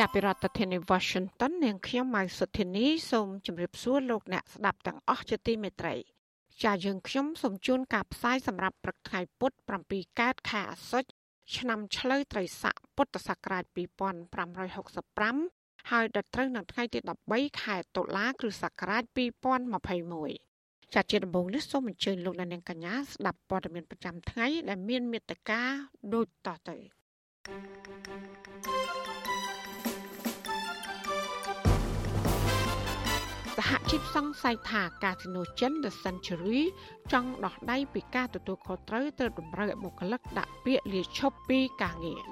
ចាប់ពីរដ្ឋធានី Washington នាងខ្ញុំម៉ៅសុធានីសូមជម្រាបសួរលោកអ្នកស្ដាប់ទាំងអស់ជាទីមេត្រី ចាយើងខ្ញុំសូមជូនការផ្សាយសម្រាប់ព្រឹកថ្ងៃពុធ7កើតខែអាសត់ឆ្នាំឆ្លូវត្រីស័កពុទ្ធសករាជ2565ហើយដល់ត្រូវនៅថ្ងៃទី13ខែតុលាគ្រិស្តសករាជ2021ចាត់ជាដំបូងនេះសូមអញ្ជើញលោកអ្នកនាងកញ្ញាស្ដាប់ព័ត៌មានប្រចាំថ្ងៃដែលមានមេត្តាដូចតទៅ សហជីពសង្ស័យថាកាស៊ីណូចិន The Century ចង់ដោះដៃពីការទទួលខុសត្រូវទៅតម្រូវឲ្យបុគ្គលិកដាក់ពាក្យលាឈប់ពីការងារ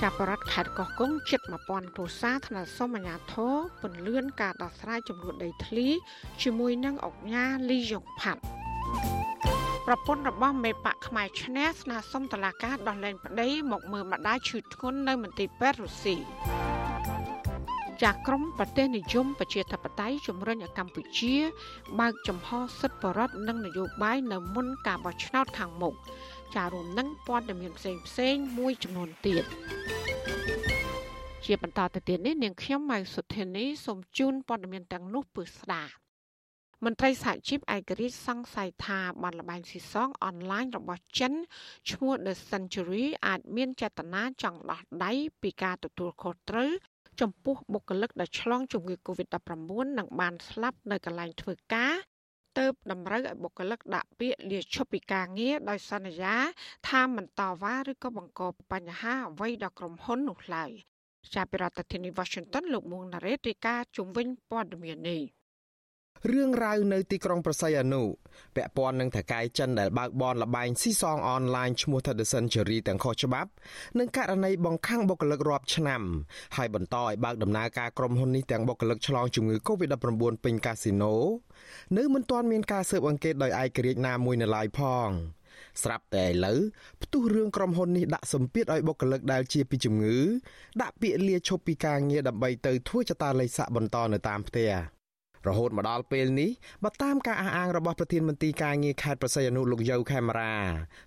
ចាប់បរដ្ឋខេត្តកោះកុងជិត1000គ្រួសារថ្នាក់សុំអាជ្ញាធរពន្លឿនការដោះស្រាយចំនួនដីធ្លី ជាមួយនឹងអង្គការលីយ៉ុងផាត់ប្រពន្ធរបស់មេបកខ្មែរឈ្នះស្នើសុំតឡាការដោះលែងប្តីមកមើលម្ដាយឈឺធ្ងន់នៅមន្ទីរពេទ្យរុស្ស៊ី ចាក់ក្រុមប្រទេសនិយមប្រជាធិបតេយ្យជំរុញឲ្យកម្ពុជា បើកចំហសិទ្ធិបរដ្ឋនិងនយោបាយនៅមុនការបោះឆ្នោតខាងមុខចារួមនឹងព័ត៌មានផ្សេងផ្សេងមួយចំនួនទៀតជាបន្តទៅទៀតនេះនាងខ្ញុំម៉ៅសុធានីសូមជូនព័ត៌មានទាំងនោះពឺស្ដាប់មន្ត្រីសហជីពឯករាជ្យសង្ស័យថាបានលបែងស៊ីសងអនឡាញរបស់ចិនឈ្មោះ The Century អាចមានចេតនាចង់ដោះដៃពីការទទួលខុសត្រូវ ចំពោះបុគ្គលិកដែលឆ្លងជំងឺ Covid-19 និងបានស្លាប់នៅកន្លែងធ្វើការទៅតម្រូវឲ្យបុគ្គលិកដាក់ពាក្យលាឈប់ពីការងារដោយសន្យាថាមិនតវ៉ាឬក៏បង្កបញ្ហាអ្វីដល់ក្រុមហ៊ុននោះឡើយចាប់ពីរដ្ឋធានី Washington លោកមួងណារ៉េតរាយការណ៍ជុំវិញព័ត៌មាននេះ រឿងរ៉ាវនៅទីក្រុងប្រស័យអនុពាក់ព័ន្ធនឹងថកែចិនដែលបើកបនលបែងស៊ីសងអនឡាញឈ្មោះ Thedison Cherry ទាំងខុសច្បាប់និងករណីបង្ខាំងបុគ្គលិករាប់ឆ្នាំហើយបន្តឲ្យបើកដំណើរការក្រុមហ៊ុននេះទាំងបុគ្គលិកឆ្លងជំងឺ Covid-19 ពេញកាស៊ីណូនៅមិនទាន់មានការស៊ើបអង្កេតដោយឯករាជ្យណាមួយនៅឡើយផងស្រាប់តែឥឡូវផ្ទុះរឿងក្រុមហ៊ុននេះដាក់សម្ពាធឲ្យបុគ្គលិកដែលជាពីជំងឺដាក់ពាក្យលាឈប់ពីការងារដើម្បីទៅធ្វើចតាល័យស័កបន្តនៅតាមផ្ទះ រហូតមកដល់ពេលនេះបើតាមការអះអាងរបស់ប្រធានមន្ត្រីការងារខេត្តប្រស័យអនុលោកយៅខេមរា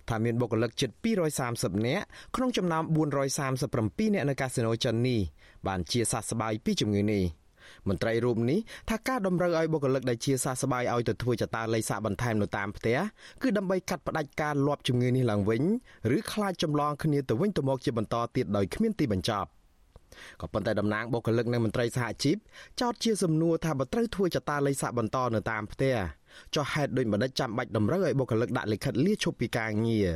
ថាមានបុគ្គលិកជិត230នាក់ក្នុងចំណោម437នាក់នៅកាស៊ីណូចិននេះបានជាសះស្បើយពីជំងឺនេះមន្ត្រីរូបនេះថាការតម្រូវឲ្យបុគ្គលិកដែលជាសះស្បើយឲ្យទៅធ្វើចតាល័យសាកបន្ថែមនៅតាមផ្ទះគឺដើម្បីកាត់ផ្តាច់ការលាប់ជំងឺនេះឡើងវិញឬខ្លាចចម្លងគ្នាទៅវិញទៅមកជាបន្តទៀតដោយគ្មានទីបញ្ចប់ ក៏ប៉ុន្តែតំណាងបុគ្គលិកនិងមន្ត្រីសហជីពចោទជាសំណួរថាបើត្រូវធ្វើចតាល័យសាក់បន្តនៅតាមផ្ទះចុះហេតុដូចម្តេចចាំបាច់តម្រូវឲ្យបុគ្គលិកដាក់លិខិតលាឈប់ពីការងារ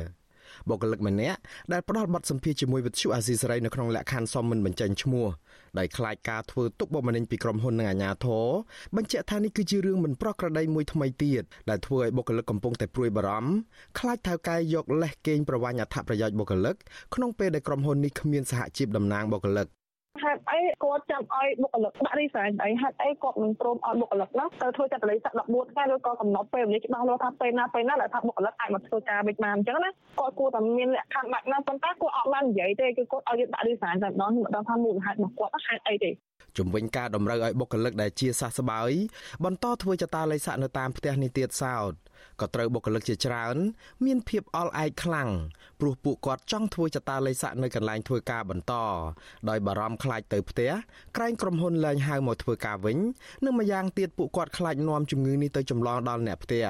បុគ្គលិកម្នាក់ដែលផ្ដល់បទសម្ភាសជាមួយវិទ្យុអាស៊ីសេរីនៅក្នុងលក្ខខណ្ឌសមមិនបញ្ចេញឈ្មោះដោយខ្លាចការធ្វើទុកបុកម្នេញពីក្រុមហ៊ុននិងអាជ្ញាធរបញ្ជាក់ថានេះគឺជារឿងមិនប្រក្រតីមួយថ្មីទៀតដែលធ្វើឲ្យបុគ្គលិកកំពុងតែព្រួយបារម្ភខ្លាចថៅកែយកលេសកេងប្រវ័ញ្ចអត្ថប្រយោជន៍បុគ្គលិកក្នុងពេលដែលក្រុមហ៊ុននេះគ្មានសហជីពតំណាងបុគ្គលិក ហេតុអីគាត់ចាំឲ្យបុគ្គលិកដាក់រីសែនអីហេតុអីគាត់មិនព្រមឲ្យបុគ្គលិកនោះទៅធ្វើចតល័យស័ក14ខែឬក៏កំណត់ពេលវេលាច្បាស់លាស់ថាពេលណាពេលណាដែលថាបុគ្គលិកអាចមកធ្វើការវិញបានអញ្ចឹងណាគាត់គួរតែមានលក្ខខណ្ឌបាច់ណាប៉ុន្តែគាត់អត់បាននិយាយទេគឺគាត់ឲ្យយើងដាក់រីសែនតែម្ដងមិនដឹងថាមូលហេតុរបស់គាត់ហេតុអីទេ ជំវិញការតម្រូវឲ្យបុគ្គលិកដែលជាសះស្បើយបន្តធ្វើចតាល័យស័កនៅតាមផ្ទះនេះទៀតសោតក៏ត្រូវបុគ្គលិកជាច្រើន មានភាពអល់ឯកខ្លាំងព្រោះពួកគាត់ចង់ធ្វើចតាល័យស័កនៅកន្លែងធ្វើការបន្តដោយបារម្ភខ្លាចទៅផ្ទះក្រែងក្រុមហ៊ុនលែងហៅមកធ្វើការវិញនិងម្យ៉ាងទៀតពួកគាត់ខ្លាចនាំជំងឺនេះទៅចម្លងដល់អ្នកផ្ទះ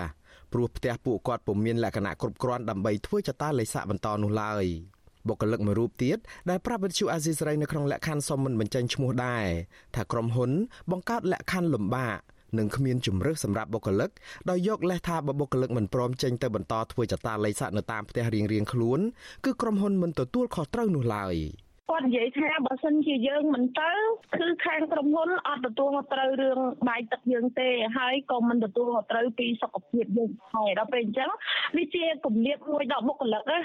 ព្រោះផ្ទះពួកគាត់ពុំមានលក្ខណៈគ្រប់គ្រាន់ដើម្បីធ្វើចតាល័យស័កបន្តនោះឡើយ បុគ្គលិកមួយរូបទៀតដែលប្រាប់វិទ្យុអាស៊ីសេរីនៅក្នុងលក្ខខណ្ឌសុំមិនបញ្ចេញឈ្មោះដែរថាក្រុមហ៊ុន បង្កើតលក្ខខណ្ឌលំបាកនិងគ្មានជំរើសសម្រាប់បុគ្គលិកដោយយកលេសថាបើបុគ្គលិកមិនព្រមចេញទៅបន្តធ្វើចតាល័យស័កនៅតាមផ្ទះរៀងៗខ្លួនគឺក្រុមហ៊ុនមិនទទួលខុសត្រូវនោះឡើយគាត់និយាយថាបើសិនជាយើងមិនទៅគឺខាងក្រុមហ៊ុនអត់ទទួលខុសត្រូវរឿងបាយទឹកយើងទេហើយក៏មិនទទួលខុសត្រូវពីសុខភាពយើងហើយដល់ពេលអញ្ចឹងវាជាគម្លាតមួយដល់បុគ្គលិកណា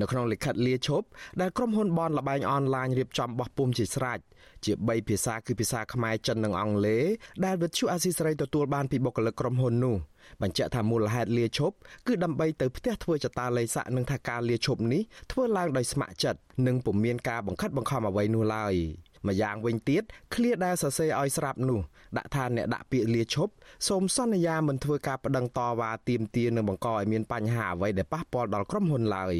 នៅក្នុងលិខិតលាឈប់ដែលក្រុមហ៊ុនបនលបែងអនឡាញរៀបចំបោះពុំជាស្រេចជា3ភាសាគឺភាសាខ្មែរចិននិងអង់គ្លេសដែលវិទ្យុអាស៊ីសេរីទទួលបានពីបុគ្គលិកក្រុមហ៊ុននោះបញ្ជាក់ថាមូលហេតុលាឈប់គឺដើម្បីទៅផ្ទះធ្វើចតាលេខស័កនិងថាការលាឈប់នេះធ្វើឡើងដោយស្ម័គ្រចិត្តនិងពុំមានការបង្ខិតបង្ខំអ្វីនោះឡើយម្យ៉ាងវិញទៀតឃ្លាដែលសរសេរឲ្យស្រាប់នោះដាក់ថាអ្នកដាក់ពាក្យលាឈប់សូមសន្យាមិនធ្វើការប្តឹងតវ៉ាទាមទារនិងបង្កឲ្យមានបញ្ហាអ្វីដែលប៉ះពាល់ដល់ក្រុមហ៊ុនឡើយ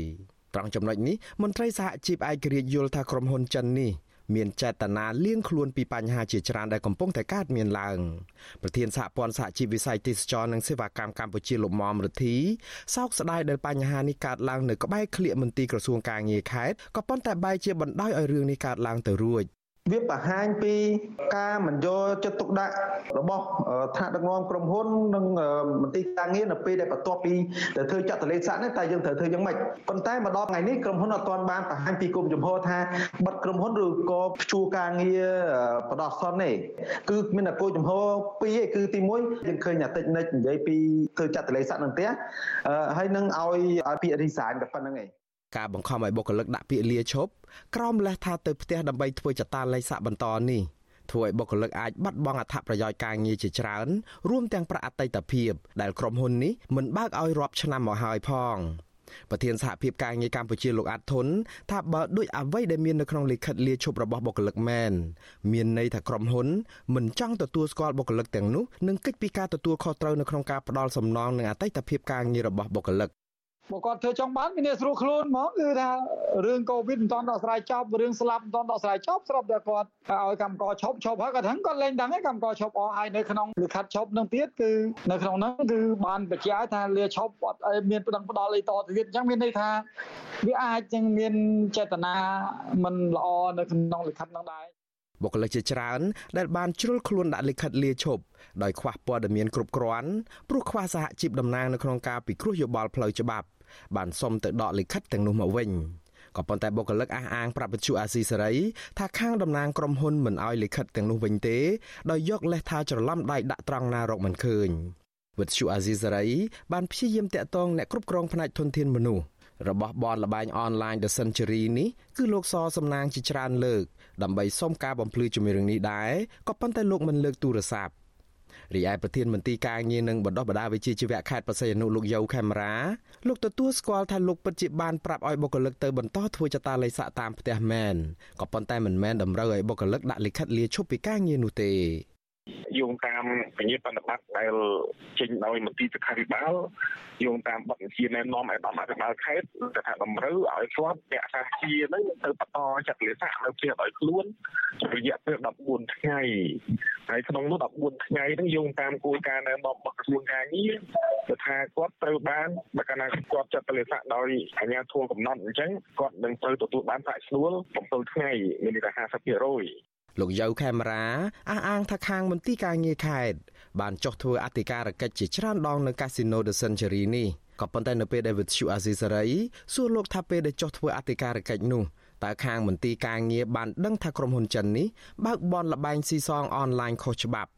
ត្រង់ចំណុចនេះមន្ត្រីសហជីពឯករាជ្យយល់ថាក្រុមហ៊ុនចិននេះមានចេតនាលៀងខ្លួនពីបញ្ហាជាច្រើនដែលកំពុងតែកើតមានឡើងប្រធានសហព័ន្ធសហជីពវិស័យទេសចរនិងសេវាកម្មកម្ពុជាលោកមុំរទ្ធីសោកស្ដាយដែលបញ្ហានេះកើតឡើងនៅក្បែរក្លៀកមន្ទីរក្រសួងកាងារខេត្តក៏ប៉ុន្តែបែរជាបណ្ដោយឲ្យរឿងនេះកើតឡើងទៅរួច វាបង្ហាញពីការមិនយកចិត្តទុកដាក់របស់ថ្នាក់ដឹកនាំក្រុមហ៊ុននិងមន្ទីរការងារនៅពេលដែលបន្ទាប់ពីទៅធ្វើចាត់តលេខស័កនេះតែយើងត្រូវធ្វើយ៉ាងម៉េចប៉ុន្តែមកដល់ថ្ងៃនេះក្រុមហ៊ុនអត់ទាន់បានបង្ហាញពីគុំចំហថាបិទក្រុមហ៊ុនឬក៏ព្យួរការងារបដោះសន្នទេគឺមានតែគោលចំហពីរឯងគឺទី1យើងឃើញតែតិចនិចនិយាយពីធ្វើចាត់តលេខស័កនឹងផ្ទះហើយនឹងឲ្យឲ្យពាក្យ resign តែប៉ុណ្្នឹងឯង ការបង្ខំឲ្យបុគ្គលិកដាក់ពាក្យលាឈប់ក្រោមលេសថាទៅផ្ទះដើម្បីធ្វើចតាលេខសាក់បន្តនេះធ្វើឲ្យបុគ្គលិកអាចបាត់បង់អត្ថប្រយោជន៍ការងារជាច្រើនរួមទាំងប្រាក់អតីតភាពដែលក្រុមហ៊ុននេះមិនបើកឲ្យរាប់ឆ្នាំមកហើយផងប្រធានសហភាពការងារកម្ពុជាលោកអាត់ធុនថាបើដូចអ្វីដែលមាននៅក្នុងលិខិតលាឈប់របស់បុគ្គលិកមែនមានន័យថាក្រុមហ៊ុនមិនចង់ទទួលស្គាល់បុគ្គលិកទាំងនោះនិងកិច្ចពីការទទួលខុសត្រូវនៅក្នុងការផ្ដល់សំណងនិងអតីតភាពការងាររបស់បុគ្គលិក បើគាត់ធ្វើចង់បានមានអ្នកស្រួលខ្លួនហ្មងគឺថារឿងកូវីដមិនទាន់ដោះស្រាយចប់រឿងស្លាប់មិនទាន់ដោះស្រាយចប់ស្រាប់តែគាត់ឲ្យកម្មករឈប់ឈប់ហើយគាត់ហ្នឹងគាត់លែងដឹងឯកម្មករឈប់អស់ហើយនៅក្នុងលិខិតឈប់នឹងទៀតគឺនៅក្នុងហ្នឹងគឺបានបញ្ជាក់ថាលាឈប់អត់មានប្តឹងផ្ដាល់អីតទៅទៀតអញ្ចឹងមានន័យថាវាអាចនឹងមានចេតនាមិនល្អនៅក្នុងលិខិតហ្នឹងដែរបុគ្គលិកជាច្រើនដែលបានជ្រុលខ្លួនដាក់លិខិតលាឈប់ដោយខ្វះព័ត៌មានគ្រប់គ្រាន់ព្រោះខ្វះសហជីពតំណាងនៅក្នុងការពិគ្រោះយោបល់ផ្លូវច្បាប់ បានសុំទៅដកលិខិតទាំងនោះមកវិញក៏ប៉ុន្តែបុគ្គលិកអះអាងប្រាប់វិទ្យុអាស៊ីសេរីថាខាងតំណាងក្រុមហ៊ុនមិនអោយលិខិតទាំងនោះវិញទេដោយយកលេសថាច្រឡំដៃដាក់ត្រង់ណារកមិនឃើញវិទ្យុអាស៊ីសេរីបានព្យាយាមតាក់ទងអ្នកគ្រប់គ្រងផ្នែកធនធានមនុស្សរបស់បនលបែងអនឡាញ The Century នេះគឺលោកសសំណាងជាច្រើនលើក ដើម្បីសុំការបំភ្លឺជំរឿងនេះដែរក៏ប៉ុន្តែលោកមិនលើកទូរស័ព្ទ រីឯប្រធានមន្ទីរការងារនិងបណ្ដុះបណ្ដាលវិជ្ជាជីវៈខេត្តបរសៃអនុលោកយ៉ៅខេមរាលោកទទួលស្គាល់ថាលោកពិតជាបានប្រាប់ឲ្យបុគ្គលិកទៅបន្តធ្វើចតាលេខសាក់តាមផ្ទះមែនក៏ប៉ុន្តែមិនមែនតម្រូវឲ្យបុគ្គលិកដាក់លិខិតលាឈប់ពីការងារនោះទេ យោងតាមពញាបណ្ឌបត្តិដែលចេញដោយមន្ទីរសុខាភិបាលយោងតាមបទបញ្ជាណែនាំឲ្យដំអភិបាលខេត្តទៅថាតម្រូវឲ្យគាត់អ្នកសាជានឹងទៅបន្តចាត់លិខិតនៅផ្ទះដោយខ្លួនរយៈពេល14ថ្ងៃហើយក្នុងនោះ14ថ្ងៃហ្នឹងយោងតាមគោលការណ៍ណែនាំរបស់ក្រសួងការងារគឺថាគាត់ត្រូវបានបើកាលណាគាត់ចាត់លិខិតដោយអាជ្ញាធរកំណត់អញ្ចឹងគាត់នឹងត្រូវទទួលបានប្រាក់ឈ្នួល7ថ្ងៃមានន័យថា50% លោកយ៉ៅខេមរាអះអាងថាខាងមន្ទីរការងារខេត្តបានចុះធ្វើអធិការកិច្ចជាច្រើនដងនៅកាស៊ីណូ The Century នេះក៏ប៉ុន្តែនៅពេលដែលវិទ្យុអាស៊ីសេរីសួរលោកថាពេលដែលចុះធ្វើអធិការកិច្ចនោះតើខាងមន្ទីរការងារបានដឹងថាក្រុមហ៊ុនចិននេះបើកបនលបែងស៊ីសងអនឡាញខុសច្បាប់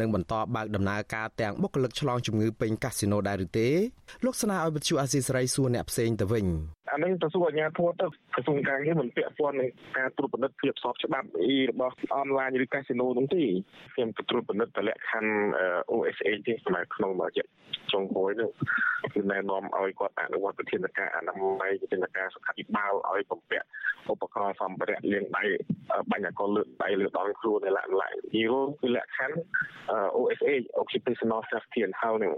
និងបន្តបើកដំណើរការទាំងបុគ្គលិកឆ្លងជំងឺពេញកាស៊ីណូដែរឬទេលោកស្នើឲ្យវិទ្យុអាស៊ីសេរីសួរអ្នកផ្សេងទៅវិញ អានឹងទៅសួរអាជ្ញាធរទៅក្រសួងការងារមិនពាក់ព័ន្ធនឹងការត្រួតពិនិត្យភាពស្របច្បាប់អីរបស់អនឡាញឬកាស៊ីណូនោះទេខ្ញុំទៅត្រួតពិនិត្យតលក្ខខណ្ឌ OSA ទេសម្រាប់ក្នុងរយៈចុងក្រោយនោះគឺណែនាំឲ្យគាត់អនុវត្តវិធានការអនាម័យវិធានការសុខាភិបាលឲ្យបំពាក់ឧបករណ៍សម្ភារៈលាងដៃបាញ់អកលលើកដៃលើដងខ្លួននៅឡានឡាយទីរួមគឺលក្ខខណ្ឌ OSA Occupational Safety and Health នឹង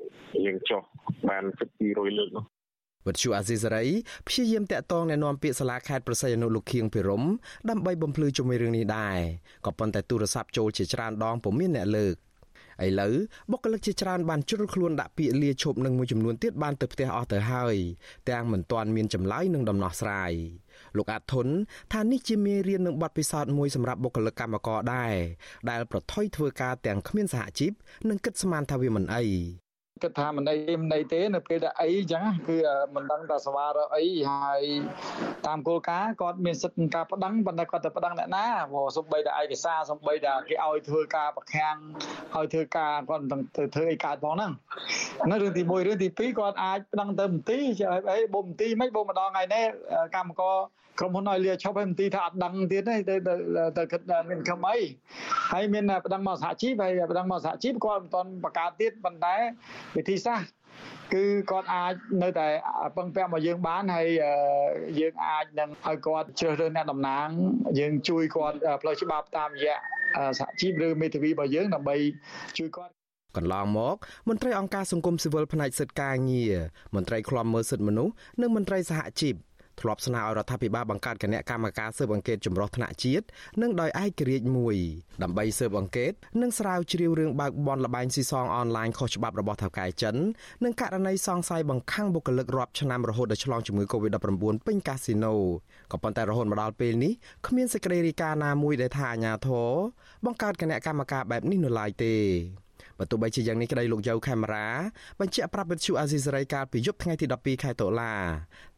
យើងចុះបាន1200លើកនោះ វត្តជូអាស៊ីសេរីព្យាយាមតាក់ទងណែនាំពាក្យសាលាខេត្តប្រសិទ្ធអនុលោកខៀងភិរមដើម្បីបំភ្លឺជាមួយរឿងនេះដែរក៏ប៉ុន្តែទូរស័ព្ទចូលជាច្រើនដងពុំមានអ្នកលើកឥឡូវបុគ្គលិកជាច្រើនបានជ្រុលខ្លួនដាក់ពាក្យលាឈប់នឹងមួយចំនួនទៀតបានទៅផ្ទះអស់ទៅហើយទាំងមិនទាន់មានចម្លើយនឹងដំណោះស្រាយលោកអាធុនថានេះជាមេរៀននឹងបទពិសោធន៍មួយសម្រាប់បុគ្គលិកកម្មករដែរដែលប្រថុយធ្វើការទាំងគ្មានសហជីពនិងគិតស្មានថាវាមិនអី គិតថាមិនអីមិនអីទេនៅពេលដែលអីអញ្ចឹងគឺមិនដឹងថាសវារអីហើយតាមគោលការណ៍គាត់មានសិទ្ធិក្នុងការប្តឹងប៉ុន្តែគាត់ទៅប្តឹងអ្នកណាព្រោះសំបីតែឯកសារសំបីតែគេឲ្យធ្វើការប្រខាំងឲ្យធ្វើការគាត់មិនទៅធ្វើអីកើតផងហ្នឹងហ្នឹងរឿងទី1រឿងទី2គាត់អាចប្តឹងទៅមន្ទីរអីបុមន្ទីរមិនបុម្ដងថ្ងៃនេះកម្មករ ក្រុមហ៊ុនឲ្យលាឈប់ឲ្យមន្ទីរថាអត់ដឹងទៀតទេទៅទៅគិតមានខំអីហើយមានប្តឹងមកសហជីពហើយប្តឹងមកសហជីពគាត់មិនទាន់បង្កើតទៀតប៉ុន្តែវិធីសាស្ត្រគឺគាត់អាចនៅតែពឹងពាក់មកយើងបានហើយយើងអាចនឹងឲ្យគាត់ជ្រើសរើសអ្នកតំណាង យើងជួយគាត់ផ្លូវច្បាប់តាមរយៈសហជីពឬមេធាវីរបស់យើងដើម្បីជួយគាត់កន្លងមកមន្ត្រីអង្គការសង្គមស៊ីវិលផ្នែកសិទ្ធិការងារមន្ត្រីឃ្លាំមើលសិទ្ធិមនុស្សនិងមន្ត្រីសហជីព ធ្លាប់ស្នើឲ្យរដ្ឋាភិបាលបង្កើតគណៈកម្មការស៊ើបអង្កេតចម្រុះថ្នាក់ជាតិនិងដោយឯករាជ្យមួយដើម្បីស៊ើបអង្កេតនិងស្រាវជ្រាវរឿងបើកបនលបែងស៊ីសងអនឡាញខុសច្បាប់របស់ថៅកែចិននិងករណីសង្ស័យបង្ខំបុគ្គលិករាប់ឆ្នាំរហូតដល់ឆ្លងជំងឺ Covid-19 ពេញកាស៊ីណូក៏ប៉ុន្តែរហូតមកដល់ពេលនេះគ្មានសេចក្តីរាយការណ៍ណាមួយដែលថាអាជ្ញាធរបង្កើតគណៈកម្មការបែបនេះនៅឡើយទេ បើទោះបីជាយ៉ាងនេះក្តីលោកយៅខេមរាបញ្ជាក់ប្រាប់វិទ្យុអាស៊ីសេរីកាលពីយប់ថ្ងៃទី12ខែតុលា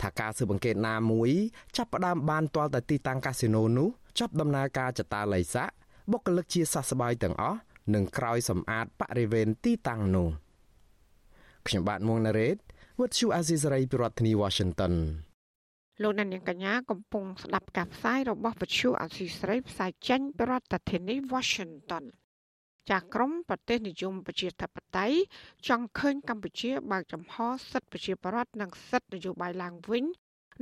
ថាការស៊ើបអង្កេតណាមួយចាប់ផ្ដើមបានទាល់តែទីតាំងកាស៊ីណូនោះចាប់ដំណើរការចតាល័យស័កបុគ្គលិកជាសះស្បើយទាំងអស់និងក្រោយសម្អាតបរិវេណទីតាំងនោះខ្ញុំបាទមួងណារ៉េត With you Azizari ពីរដ្ឋធានី Washington លោកអ្នកនាងកញ្ញាកំពុងស្ដាប់ការផ្សាយរបស់វិទ្យុអសីស្រីផ្សាយចេញពីរដ្ឋធានី Washington ចាស់ក្រមប្រទេសនិយមប្រជាធិបតេយ្យចង់ឃើញកម្ពុជាបើកចំហសិទ្ធិប្រជាប្រដ្ឋនិងសិទ្ធិនយោបាយឡើងវិញ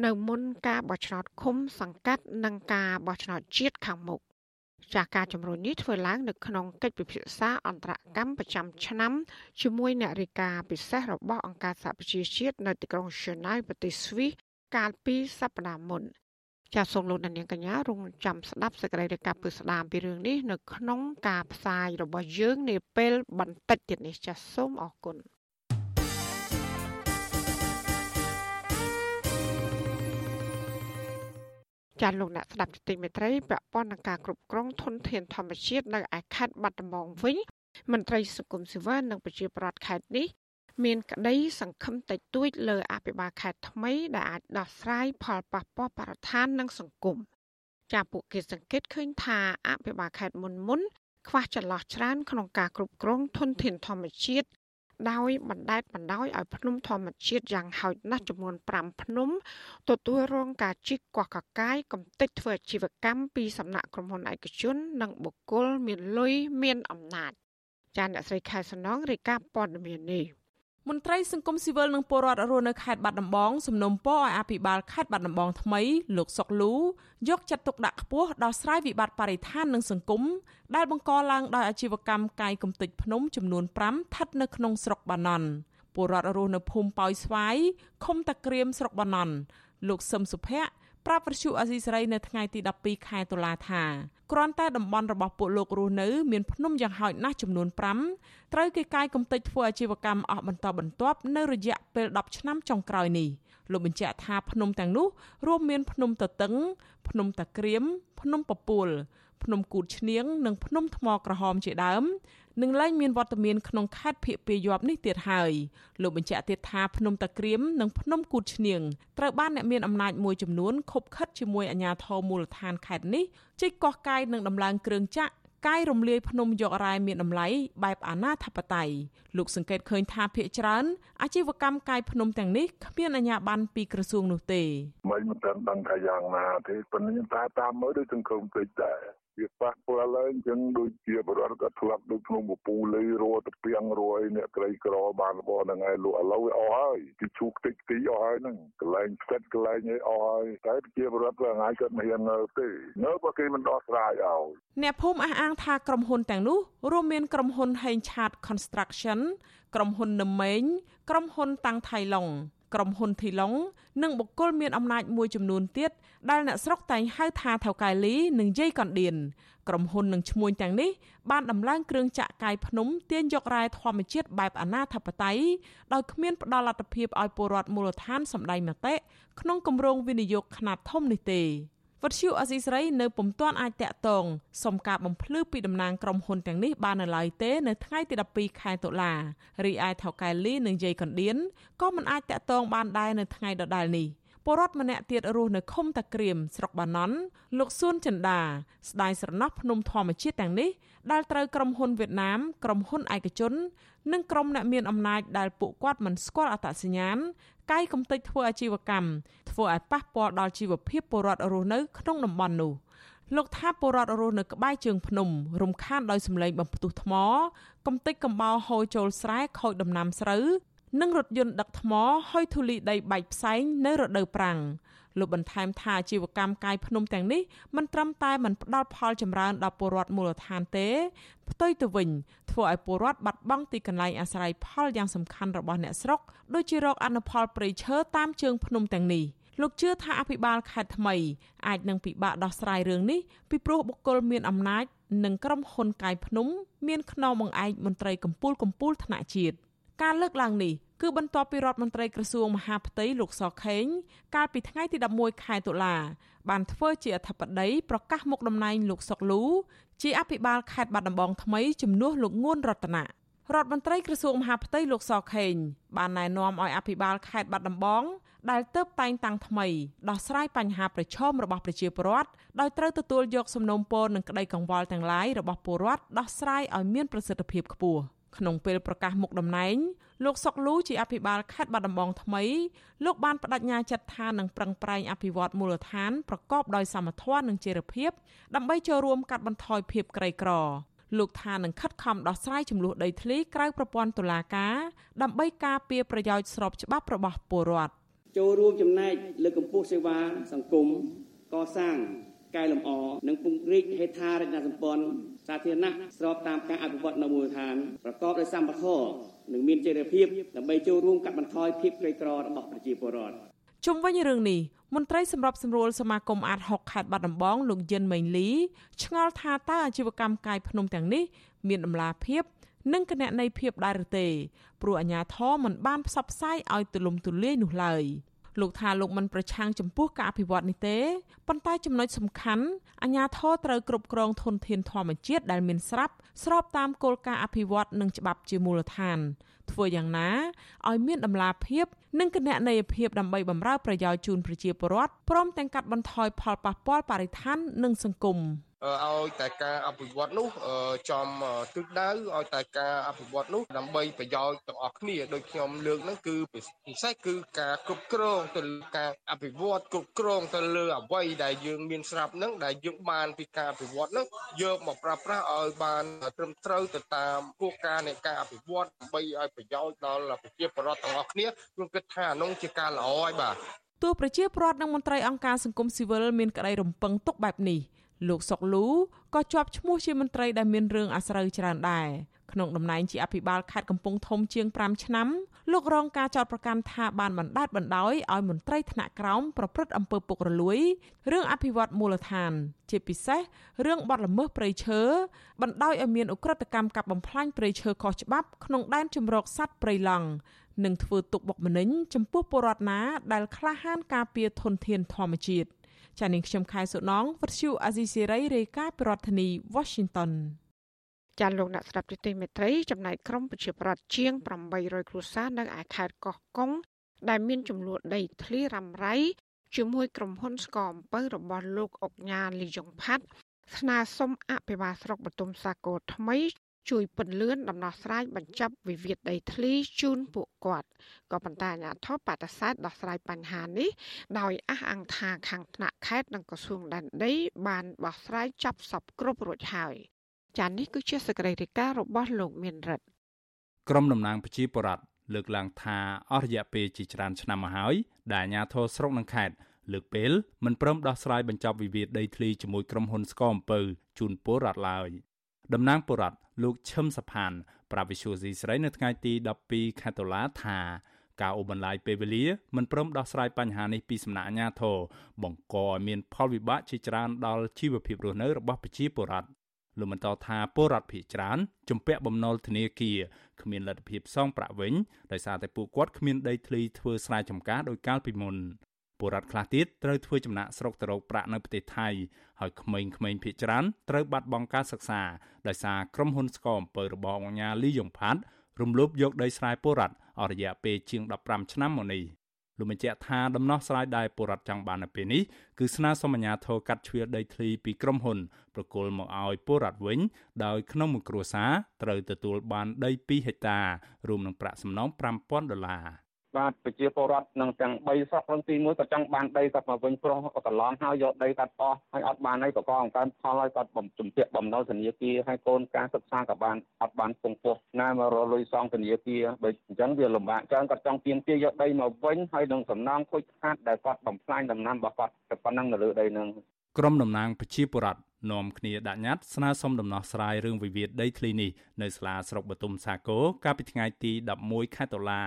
នៅមុនការបោះឆ្នោតឃុំសង្កាត់និងការបោះឆ្នោតជាតិខាងមុខចាស់ការជំរុញនេះធ្វើឡើងនៅក្នុងកិច្ចពិភាក្សាអន្តរកម្មប្រចាំឆ្នាំជាមួយអ្នករាយការណ៍ពិសេសរបស់អង្គការសហប្រជាជាតិនៅទីក្រុង Geneva ប្រទេសស្វីសកាលពីសប្តាហ៍មុន ចាសសូមលោកនាងកញ្ញារងចាំស្ដាប់សេចក្តីរាយការណ៍ពីស្ដាមពីរឿងនេះនៅក្នុងការផ្សាយរបស់យើងនាពេលបន្តិចទៀតនេះចាសសូមអរគុណចាលោកអ្នកស្ដាប់ទីមេត្រីពាក់ព័ន្ធនឹងការគ្រប់គ្រងធនធានធម្មជាតិនៅឯខេត្តបាត់ដំបងវិញមន្ត្រីសង្គមស៊ីវិលនិងប្រជាប្រដ្ឋខេត្តនេះ មានក្តីសង្ឃឹមតិចតួចលើអភិបាលខេត្តថ្មីដែលអាចដោះស្រាយផលប៉ះពាល់បរិស្ថាននិងសង្គមចាពួកគេសង្កេតឃើញថាអភិបាលខេត្តមុនមុនខ្វះចន្លោះច្រើនក្នុងការគ្រប់គ្រងធនធានធម្មជាតិដោយបណ្តែតបណ្ដោយឲ្យភ្នំធម្មជាតិយ៉ាងហោចណាស់ចំនួន5ភ្នំទទួលរងការជីកកោះកកាយកំទេចធ្វើអាជីវកម្មពីសំណាក់ក្រុមហ៊ុនឯកជន និងបុគ្គលមានលុយមានអំណាចចាអ្នកស្រីខែសំណងរាយការណ៍ព័ត៌មាននេះ មន្ត្រីសង្គមស៊ីវិលនិងពលរដ្ឋរស់នៅខេត្តបាត់ដំបងសំណុំពរឲ្យអភិបាលខេត្តបាត់ដំបងថ្មីលោកសុកលូយកចិត្តទុកដាក់ខ្ពស់ដល់ស្រ័យវិបត្តិបរិស្ថាននិងសង្គមដែលបង្កឡើងដោយអាជីវកម្មកាយគំតិចភ្នំចំនួន5ស្ថិតនៅក្នុងស្រុកបាណន់ពលរដ្ឋរស់នៅភូមិប៉ោយស្វាយឃុំតាក្រៀមស្រុកបាណន់លោកសឹមសុភ័ក្រ ប្រាប់វិទ្យុអាស៊ីសេរីនៅថ្ងៃទី12ខែតុលាថាគ្រាន់តែតំបន់របស់ពួកលោករស់នៅមានភ្នំយ៉ាងហោចណាស់ចំនួន5ត្រូវគេកាយគំតិចធ្វើអាជីវកម្មអស់បន្តបន្ទាប់នៅរយៈពេល10ឆ្នាំចុងក្រោយនេះលោកបញ្ជាក់ថាភ្នំទាំងនោះរួមមានភ្នំតតឹង ភ្នំតាក្រៀមភ្នំពពួលភ្នំគូតឈ្នៀងនិងភ្នំថ្មក្រហមជាដើម នឹងលែងមានវត្តមានក្នុងខេត្តភៀកពាយ័ព្យនេះទៀតហើយលោកបញ្ជាក់ទៀតថាភ្នំតាក្រៀមនិងភ្នំគូតឈ្នៀងត្រូវបានអ្នកមានអំណាចមួយចំនួនខົບខិតជាមួយអាជ្ញាធរមូលដ្ឋានខេត្តនេះជីកកោះកាយនិងដំឡើងគ្រឿងចាក់កាយរំលាយភ្នំយករ៉ែមានតម្លៃបែបអាណាធិបតេយ្យលោកសង្កេតឃើញថាភ្នាក់ច្រើនអាជីវកម្មកាយភ្នំទាំងនេះគ្មានអាជ្ញាប័ណ្ណពីក្រសួងនោះទេមិនមិនដឹងថាយ៉ាងណាទេប៉ុន្តែខ្ញុំតាមតាមមើលដូចសង្គមពេកដែរ វាប៉ះពាល់ហើយអញ្ចឹងដូចជាបរិវត្តក៏ធ្លាប់ដូចក្នុងពពូលីរោទៅពីងរយអ្នកក្រីក្របានរបស់ហ្នឹងហើយលក់ឥឡូវវាអស់ហើយគេឈូកតិចទីអស់ហើយហ្នឹងកន្លែងផ្សិតកន្លែងអីអស់ហើយតែជាបរិវត្តវាថ្ងៃគាត់មិនហ៊ាននៅទេនៅបើគេមិនដោះស្រាយឲ្យអ្នកភូមិអះអាងថាក្រុមហ៊ុនទាំងនោះរួមមានក្រុមហ៊ុន Heng Chat Construction ក្រុមហ៊ុននឹមម៉េងក្រុមហ៊ុនតាំងថៃឡុង ក្រុមហ៊ុនធីឡុងនិងបុគ្គលមានអំណាចមួយចំនួនទៀតដែលអ្នកស្រុកតែងហៅថាថៅកែលីនិងយាយកណ្ដៀនក្រុមហ៊ុននិងឈ្មួញទាំងនេះបានដំឡើងគ្រឿងចាក់កាយភ្នំទាញយករ៉ែធម្មជាតិបែបអនាធបត័យដោយគ្មានផ្ដល់លទ្ធភាពឲ្យពលរដ្ឋមូលដ្ឋានសម្ដែងមតិក្នុងគម្រោងវិនិយោគខ្នាតធំនេះទេ វត្តឈូអស៊ីសេរីនៅពុំទាន់អាចតាក់ទងសុំការបំភ្លឺពីតំណាងក្រុមហ៊ុនទាំងនេះបាននៅឡើយទេនៅថ្ងៃទី12ខែតុលារីឯថៅកែលីនិងយាយកណ្ដៀនក៏មិនអាចតាក់ទងបានដែរនៅថ្ងៃដដែលនេះ ពលរដ្ឋម្នាក់ទៀតរស់នៅឃុំតាក្រៀមស្រុកបាណន់លោកសួនចិន្តាស្ដាយស្រណោះភ្នំធម្មជាតិទាំងនេះដែលត្រូវក្រុមហ៊ុនវៀតណាមក្រុមហ៊ុនឯកជន និងក្រុមអ្នកមានអំណាចដែលពួកគាត់មិនស្គាល់អត្តសញ្ញាណកាយកំទេចធ្វើអាជីវកម្មធ្វើឲ្យប៉ះពាល់ដល់ជីវភាពពលរដ្ឋរស់នៅក្នុងតំបន់នោះលោកថាពលរដ្ឋរស់នៅក្បែរជើងភ្នំរំខានដោយសម្លេងបំផ្ទុះថ្ម កំទេចកំបោរហូរចូលស្រែខូចដំណាំស្រូវ និងរថយន្តដឹកថ្មហុយធូលីដីបែកផ្សែងនៅរដូវប្រាំងលោកបន្ថែមថាអាជីវកម្មកាយភ្នំទាំងនេះមិនត្រឹមតែមិនផ្ដល់ផលចម្រើនដល់ពលរដ្ឋមូលដ្ឋានទេ ផ្ទុយទៅវិញធ្វើឲ្យពលរដ្ឋបាត់បង់ទីកន្លែងអាស្រ័យផលយ៉ាងសំខាន់របស់អ្នកស្រុកដូចជារកអនុផលព្រៃឈើតាមជើងភ្នំទាំងនេះលោកជឿថាអភិបាលខេត្តថ្មីអាចនឹងពិបាកដោះស្រាយរឿងនេះពីព្រោះបុគ្គលមានអំណាចនិងក្រុមហ៊ុនកាយភ្នំ មានខ្នងបង្អែកមន្ត្រីកម្ពុជាកម្ពុជាថ្នាក់ជាតិ ការលើកឡើងនេះគឺបន្ទាប់ពីរដ្ឋមន្ត្រីក្រសួងមហាផ្ទៃលោកសខេងកាលពីថ្ងៃទី11ខែតុលាបានធ្វើជាអធិបតីប្រកាសមុខតំណែងលោកសុកលូជាអភិបាលខេត្តបាត់ដំបងថ្មីជំនួសលោកងួនរតនារដ្ឋមន្ត្រីក្រសួងមហាផ្ទៃលោកសខេងបានណែនាំឲ្យអភិបាលខេត្តបាត់ដំបងដែលទៅតែងតាំងថ្មីដោះស្រាយបញ្ហាប្រឈមរបស់ប្រជាពលរដ្ឋដោយត្រូវទទួលយកសំណូមពរនិងក្តីកង្វល់ទាំងឡាយរបស់ពលរដ្ឋដោះស្រាយឲ្យមានប្រសិទ្ធភាពខ្ពស់ ក្នុងពេលប្រកាសមុខតំណែងលោកសុកលូជាអភិបាលខេត្តបាត់ដំបងថ្មីលោកបានបដិញ្ញាចិត្តថានឹងប្រឹងប្រែងអភិវឌ្ឍមូលដ្ឋានប្រកបដោយសមធម៌និងចីរភាពដើម្បីចូលរួមកាត់បន្ថយភាពក្រីក្រលោកថានឹងខិតខំដោះស្រាយចំនួនដីធ្លីក្រៅប្រព័ន្ធតុលាការដើម្បីការពារប្រយោជន៍ស្របច្បាប់របស់ពលរដ្ឋចូលរួមចំណែកលើកកម្ពស់សេវាសង្គមកសាង កែលម្អនិងពង្រីកហេដ្ឋារចនាសម្ព័ន្ធសាធារណៈស្របតាមការអភិវឌ្ឍនៅមូលដ្ឋានប្រកបដោយសម្បត្តិនិងមានចីរភាពដើម្បីចូលរួមកាត់បន្ថយភាពក្រីក្ររបស់ប្រជាពលរដ្ឋជុំវិញរឿងនេះមន្ត្រីសម្របសម្រួលសមាគមអាត6ខេត្តបាត់ដំបងលោកយិនមេងលីឆ្ងល់ថាតើអាជីវកម្មកាយភ្នំទាំងនេះមានដំណាភាពនិងគណនេយ្យភាពដែរឬទេព្រោះអាជ្ញាធរមិនបានផ្សព្វផ្សាយឲ្យទូលំទូលាយនោះឡើយ។ លោកថាលោកមិនប្រឆាំងចំពោះការអភិវឌ្ឍនេះទេប៉ុន្តែចំណុចសំខាន់អាជ្ញាធរត្រូវគ្រប់គ្រងធនធានធម្មជាតិដែលមានស្រាប់ស្របតាមគោលការណ៍អភិវឌ្ឍនិងច្បាប់ជាមូលដ្ឋាន ធ្វើយ៉ាងណាឲ្យមានដំណាភាព និងគណនេយ្យភាពដើម្បីបម្រើប្រយោជន៍ជូនប្រជាពលរដ្ឋព្រមទាំងកាត់បន្ថយផលប៉ះពាល់បរិស្ថាននិងសង្គម។ ឲ្យតែការអភិវឌ្ឍនោះចំទិសដៅឲ្យតែការអភិវឌ្ឍនោះដើម្បីប្រយោជន៍ទាំងអស់គ្នាដូចខ្ញុំលើកហ្នឹងគឺពិសេសគឺការគ្រប់គ្រងទៅលើការអភិវឌ្ឍគ្រប់គ្រងទៅលើអ្វីដែលយើងមានស្រាប់ហ្នឹងដែលយើងបានពីការអភិវឌ្ឍហ្នឹងយកមកប្រើប្រាស់ឲ្យបានត្រឹមត្រូវទៅតាមគោលការណ៍នៃការអភិវឌ្ឍដើម្បីឲ្យប្រយោជន៍ដល់ប្រជាពលរដ្ឋទាំងអស់គ្នាខ្ញុំគិតថាអានោះជាការល្អហើយបាទទោះប្រជាពលរដ្ឋនិងមន្ត្រីអង្គការសង្គមស៊ីវិលមានក្តីរំពឹងទុកបែបនេះ លោកសុកលូក៏ជាប់ឈ្មោះជាមន្ត្រីដែលមានរឿងអាស្រូវច្រើនដែរក្នុងតំណែងជាអភិបាលខេត្តកំពង់ធំជាង5ឆ្នាំលោករងការចោទប្រកាន់ថាបានបណ្ដាច់បណ្ដោយឲ្យមន្ត្រីថ្នាក់ក្រោមប្រព្រឹត្តអំពើពុករលួយរឿងអភិវឌ្ឍមូលដ្ឋាន ជាពិសេសរឿងបទល្មើសព្រៃឈើបណ្ដោយឲ្យមានអ ுக ្រិតកម្មកាប់បំផ្លាញព្រៃឈើខុសច្បាប់ក្នុងដែនជម្រកសត្វព្រៃឡង់និងធ្វើទុកបុកម្នេញចំពោះពលរដ្ឋណាដែលក្លាហានការពារធនធានធម្មជាតិ ចានាងខ្ញុំខែសុណងវັດឈូអាស៊ីសេរីរាយការណ៍ពីរដ្ឋធានី Washington ចាលោកអ្នកស្ដាប់ទីមេត្រីចំណែកក្រមប្រជាប្រដ្ឋជាង800គ្រួសារនៅឯខេត្តកោះកុងដែលមានចំនួនដីធ្លីរ៉ាំរ៉ៃជាមួយក្រុមហ៊ុនស្កអំពៅរបស់លោកអុកញ៉ាលីយ៉ុងផាត់ស្នើសុំអភិបាលស្រុកបទុមសាគរថ្មី ជួយពន្លឿនដំណោះស្រាយបញ្ចប់វិវាទដីធ្លីជូនពួកគាត់ក៏ប៉ុន្តែអាជ្ញាធរបដិសេធដោះស្រាយបញ្ហានេះដោយអះអាងថាខាងថ្នាក់ខេត្តនិងក្រសួងដែនដីបានបោះស្រាយចប់សពគ្រប់រួចហើយចា៎នេះគឺជាសកម្មភាពរបស់លោកមានរិទ្ធក្រមតំណាងប្រជាពលរដ្ឋលើកឡើងថាអស់រយៈពេលជាច្រើនឆ្នាំមកហើយដែលអាជ្ញាធរស្រុកនិងខេត្តលើកពេលមិនព្រមដោះស្រាយបញ្ចប់វិវាទដីធ្លីជាមួយក្រុមហ៊ុនស្គរអំពៅជូនពលរដ្ឋឡើយ តំណាងពលរដ្ឋលោកឈឹមសផានប្រាវិសុយស៊ីស្រីនៅថ្ងៃទី12ខែតុលាថាការអូបន្លាយពេលវេលាមិនព្រមដោះស្រាយបញ្ហានេះពីសំណាក់អាជ្ញាធរបង្កឲ្យមានផលវិបាកជាច្រើនដល់ជីវភាពរស់នៅរបស់ប្រជាពលរដ្ឋលោកបន្តថាពលរដ្ឋភៀសច្រើនជំពាក់បំណុលធនាគារគ្មានលទ្ធភាពសងប្រាក់វិញដោយសារតែពួកគាត់គ្មានដីធ្លីធ្វើស្រែចម្ការដោយកាលពីមុន ពលរដ្ឋខ្លះទៀតត្រូវធ្វើចំណាក់ស្រុកទៅរកប្រាក់នៅប្រទេសថៃហើយក្មេងៗភៀសច្រើនត្រូវបាត់បង់ការសិក្សាដោយសារក្រុមហ៊ុនស្កអំពើរបស់អង្គការលីយ៉ុងផាត់រំលោភយកដីស្រែពលរដ្ឋអស់រយៈពេលជាង15ឆ្នាំមកនេះលោកបញ្ជាក់ថាដំណោះស្រាយដែលពលរដ្ឋចង់បាននៅពេលនេះគឺស្នើសុំអាជ្ញាធរកាត់ជ្រឿដីធ្លីពីក្រុមហ៊ុនប្រគល់មកឲ្យពលរដ្ឋវិញដោយក្នុងមួយគ្រួសារត្រូវទទួលបានដី2ហិកតារួមនឹងប្រាក់សំណង5000ដុល្លារ បាទប្រជាពលរដ្ឋនឹងទាំង3សពរឿងទី1ក៏ចង់បានដីសពមកវិញព្រោះក៏កន្លងហើយយកដីកាត់អស់ហើយអត់បានអីក៏កង្កើនផលហើយគាត់បំជំពាក់បំណុលធនាគារហើយកូនការសិក្សាក៏បានអត់បានពងពោះណាមករលុយសងធនាគារបើអញ្ចឹងវាលំបាកច្រើនគាត់ចង់ទាមទារយកដីមកវិញហើយនឹងសំណងខូចខាតដែលគាត់បំផ្លាញដំណាំរបស់គាត់តែប៉ុណ្ណឹងនៅលើដីនឹងក្រុមតំណាងប្រជាពលរដ្ឋនាំគ្នាដាក់ញត្តិស្នើសុំដំណោះស្រាយរឿងវិវាទដីធ្លីនេះនៅសាលាស្រុកបទុមសាគរកាលពីថ្ងៃទី11ខែតុលា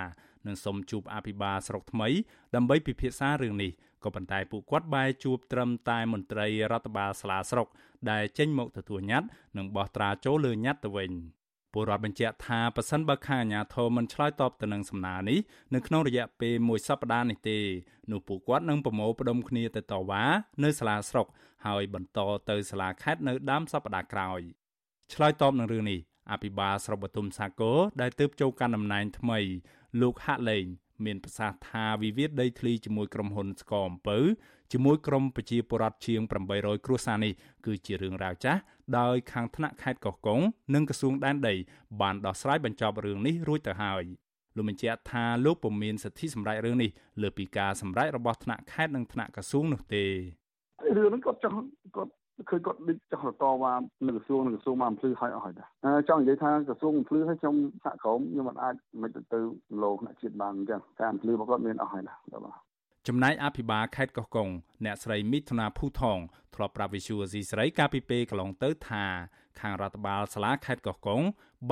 និងសុំជួបអភិបាលស្រុកថ្មីដើម្បីពិភាក្សារឿងនេះក៏ប៉ុន្តែពួកគាត់បែរជួបត្រឹមតែមន្ត្រីរដ្ឋបាលសាលាស្រុកដែលចេញមកទទួលញត្តិនិងបោះត្រាចូលលើញត្តិទៅវិញពលរដ្ឋបញ្ជាក់ថាប៉ះសិនបើខាងអាជ្ញាធរមិនឆ្លើយតបទៅនឹងសំណើនេះនៅក្នុងរយៈពេលមួយសប្តាហ៍នេះទេនោះពួកគាត់នឹងប្រមូលផ្ដុំគ្នាទៅតវ៉ានៅសាលាស្រុកហើយបន្តទៅសាលាខេត្តនៅដើមសប្តាហ៍ក្រោយឆ្លើយតបនឹងរឿងនេះអភិបាលស្រុកបទុមសាគរដែលទើបចូលកាន់តំណែងថ្មី លោកហាក់លេងមានប្រសាសន៍ថាវិវាទដីធ្លីជាមួយក្រុមហ៊ុនស្គរអំពៅជាមួយក្រុមប្រជាពលរដ្ឋជាង800គ្រួសារនេះគឺជារឿងរ៉ាវចាស់ដោយខាងថ្នាក់ខេត្តកោះកុងនិងក្រសួងដែនដីបានដោះស្រាយបញ្ចប់រឿងនេះរួចទៅហើយលោកបញ្ជាក់ថាលោកពុំមានសិទ្ធិសម្រេចរឿងនេះលើពីការសម្រេចរបស់ថ្នាក់ខេត្តនិងថ្នាក់ក្រសួងនោះទេរឿងហ្នឹងគាត់ចង់គាត់ ឃើញគាត់ដូចចង់តវ៉ានៅក្រសួងនៅក្រសួងមកអំភ្លឺឲ្យអស់ហើយដែរចង់និយាយថាក្រសួងអំភ្លឺឲ្យខ្ញុំសហក្រមខ្ញុំមិនអាចមិនទៅទៅលោកអ្នកជាតិបានអញ្ចឹងតែអំភ្លឺរបស់គាត់មានអស់ហើយដែរបាទចំណែកអភិបាលខេត្តកោះកុងអ្នកស្រីមិថុនាភូថងធ្លាប់ប្រាប់វិសុយអ៊ីស្រាអែលកាលពីពេលកន្លងទៅថាខាងរដ្ឋបាលសាលាខេត្តកោះកុង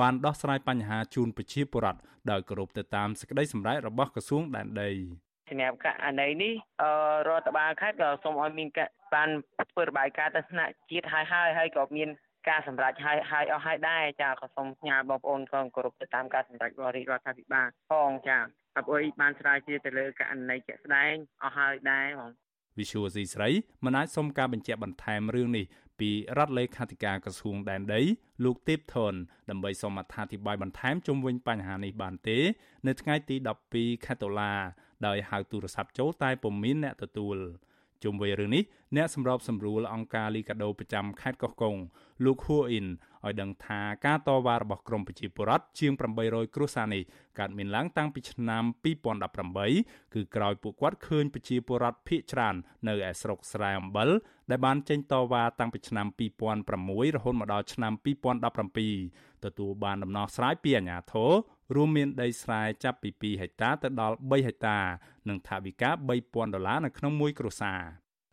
បានដោះស្រាយបញ្ហាជូនប្រជាពលរដ្ឋដោយគោរពទៅតាមសេចក្តីសម្រេចរបស់ក្រសួងដែនដី សម្រាប់ករណីនេះរដ្ឋបាលខេត្តក៏សូមឲ្យមានបានធ្វើរបាយការណ៍ទៅថ្នាក់ជាតិហើយហើយហើយក៏មានការសម្រេចហើយហើយអស់ហើយដែរចាក៏សូមផ្ញើបងប្អូនក៏គោរពទៅតាមការសម្រេចរបស់រាជរដ្ឋាភិបាលផងចាអពុយបានស្រាវជ្រាវទៅលើករណីជាក់ស្ដែងអស់ហើយដែរបងវិសុវស៊ីស្រីមិនអាចសុំការបញ្ជាក់បន្ថែមរឿងនេះពីរដ្ឋលេខាធិការក្រសួងដែនដីលោកទេពថនដើម្បីសូមអត្ថាធិប្បាយបន្ថែមជុំវិញបញ្ហានេះបានទេ នៅថ្ងៃទី12ខែតុលា ដោយហៅទូរស័ព្ទចូលតែពុំមានអ្នកទទួល ជុំវិញរឿងនេះអ្នកសម្របសម្រួលអង្គការលីកាដូប្រចាំខេត្តកោះកុងលោកហួអ៊ីនឲ្យដឹងថាការតវ៉ារបស់ក្រមប្រជាពលរដ្ឋជាង800គ្រួសារនេះកើតមានឡើងតាំងពីឆ្នាំ2018គឺក្រោយពួកគាត់ឃើញប្រជាពលរដ្ឋភៀសច្រើននៅឯស្រុកស្រែអំបិលដែលបានចេញតវ៉ាតាំងពីឆ្នាំ2006រហូតមកដល់ឆ្នាំ2017ទទួលបានដំណោះស្រាយពីអាជ្ញាធររួមមានដីស្រែចាប់ពី2ហិកតាទៅដល់3ហិកតា និងថវិកា3000ដុល្លារនៅក្នុងមួយគ្រួសារ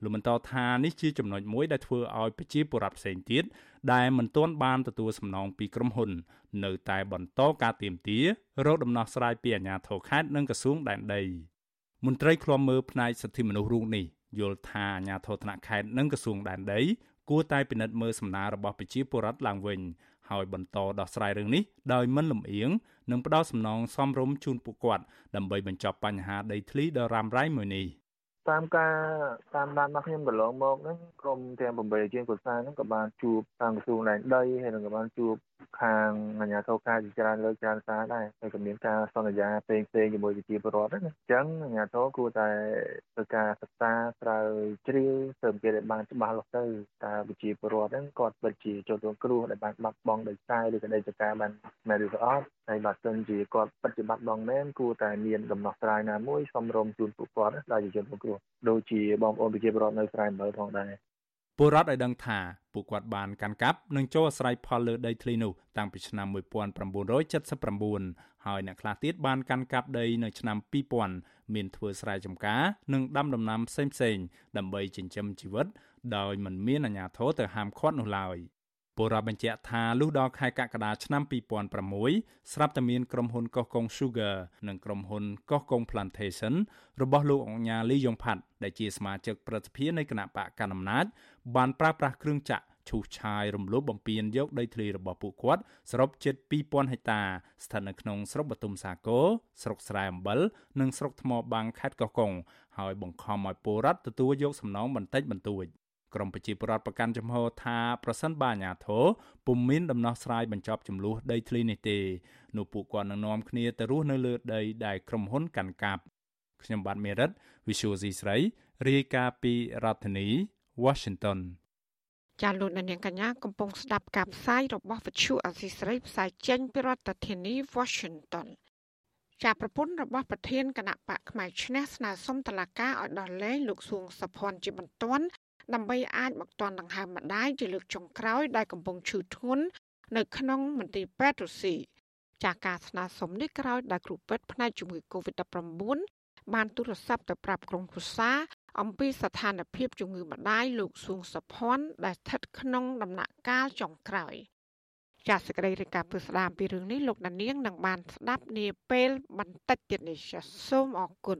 លោកបន្តថានេះជាចំណុចមួយដែលធ្វើឲ្យប្រជាពលរដ្ឋផ្សេងទៀតដែលមិនទាន់បានទទួលសំណងពីក្រុមហ៊ុន នៅតែបន្តការទៀមទារកដំណោះស្រាយពីអាជ្ញាធរខេត្តនិងក្រសួងដែនដីមន្ត្រីឃ្លាំមើលផ្នែកសិទ្ធិមនុស្សរូបនេះយល់ថាអាជ្ញាធរថ្នាក់ខេត្តនិងក្រសួងដែនដីគួរតែពិនិត្យមើលសំណើរបស់ប្រជាពលរដ្ឋឡើងវិញ ហើយបន្តដោះស្រាយរឿងនេះដោយមិនលំអៀងនិងផ្ដល់សំណងសមរម្យជូនពួកគាត់ដើម្បីបញ្ចប់បញ្ហាដីធ្លីដ៏រ៉ាំរ៉ៃមួយនេះតាមការតាមដានរបស់ខ្ញុំកន្លងមកហ្នឹងក្រុមទាំង8ជាងកុសាហ្នឹងក៏បានជួបតាមក្រសួងដែនដីហើយនឹងក៏បានជួបខាងអាជ្ញាធរការជាច្រើនលើកច្រើនសារដែរហើយក៏មានការសន្យាផ្សេងផ្សេងជាមួយវិជាពលរដ្ឋណាអញ្ចឹងអាជ្ញាធរគួរតែធ្វើការសិក្សាស្រាវជ្រាវទៅគេឲ្យបានច្បាស់លាស់ទៅតើវិជាពលរដ្ឋហ្នឹងគាត់ពិតជាចូលរួមគ្រោះដែលបានបាត់បង់ដោយសារឬក៏ដោយសារបានមែនឬក៏អត់ហើយបើសិនជាគាត់ពិតជាបាត់បង់មែនគួរតែមានដំណោះស្រាយណាមួយសមរម្យជូនពួកគាត់ដែលជាជនរងគ្រោះដូចជាបងប្អូនប្រជាពលរដ្ឋនៅស្រែអំបិលផងដែរ ពលរដ្ឋឲ្យដឹងថាពួកគាត់បានកាន់កាប់និងចូលអាស្រ័យផលលើដីធ្លីនោះតាំងពីឆ្នាំ1979ហើយអ្នកខ្លះទៀតបានកាន់កាប់ដីនៅឆ្នាំ2000មានធ្វើស្រែចម្ការនិងដាំដំណាំផ្សេងៗដើម្បីចិញ្ចឹមជីវិត ដោយមិនមានអាជ្ញាធរទៅហាមឃាត់នោះឡើយ។ពលរដ្ឋបញ្ជាក់ថាលុះដល់ខែកក្កដាឆ្នាំ2006ស្រាប់តែមានក្រុមហ៊ុនកោះកុង Sugar និងក្រុមហ៊ុនកោះកុង Plantation របស់លោកអង្គញាលីយ៉ុងផាត់ដែលជាសមាជិកព្រឹទ្ធសភានៃគណៈបកកណ្ដាលអំណាច បានប្រើប្រាស់គ្រឿងចាក់ឈូសឆាយរំលោភបំពានយកដីធ្លីរបស់ពួកគាត់សរុបជិត2000ហិកតាស្ថិតនៅក្នុងស្រុកបទុមសាគរស្រុកស្រែអំបិលនិងស្រុកថ្មបាំងខេត្តកោះកុងហើយបង្ខំឲ្យពលរដ្ឋទទួលយកសំណងបន្តិចបន្តួចក្រមប្រជាពលរដ្ឋប្រកាន់ចំហថាប្រសិនបើអាញាធរពុំមានដំណោះស្រាយបញ្ចប់ចំនួនដីធ្លីនេះទេនោះពួកគាត់នឹងនាំគ្នាទៅរស់នៅលើដីដែលក្រុមហ៊ុនកាន់កាប់ខ្ញុំបាទមេរិត Visual C ស្រីរាយការណ៍ពីរដ្ឋធានី Washington ចាលោកនាងកញ្ញាកំពុងស្ដាប់ការផ្សាយរបស់វិទ្យុអសីស្រីផ្សាយចេញពីរដ្ឋធានី Washington ជាប្រពន្ធរបស់ប្រធានគណៈបកផ្នែកឈ្នះស្នើសុំតឡាការឲ្យដោះលែងលោកសួងសុភ័ណ្ឌជាបន្ទាន់ដើម្បីអាចមកទាន់ដង្ហើមម្ដាយជាលើកចុងក្រោយដែលកំពុងឈឺធ្ងន់នៅក្នុងមន្ទីរពេទ្យរុស្ស៊ីចាកការស្នើសុំនេះក្រោយដែលគ្រូពេទ្យផ្នែកជំងឺ Covid-19 បានទូរស័ព្ទទៅប្រាប់ក្រុមគ្រួសារ អំពីស្ថានភាពជំងឺម្ដាយលោកសួងសុភ័ណ្ឌដែលស្ថិតក្នុង ដំណាក់កាលចុងក្រោយចាសសេចក្តីរាយការណ៍ពីស្ដាមពីរឿងនេះលោកដានៀងនឹងបានស្ដាប់នាពេលបន្តិចទៀតនេះសូមអរគុណ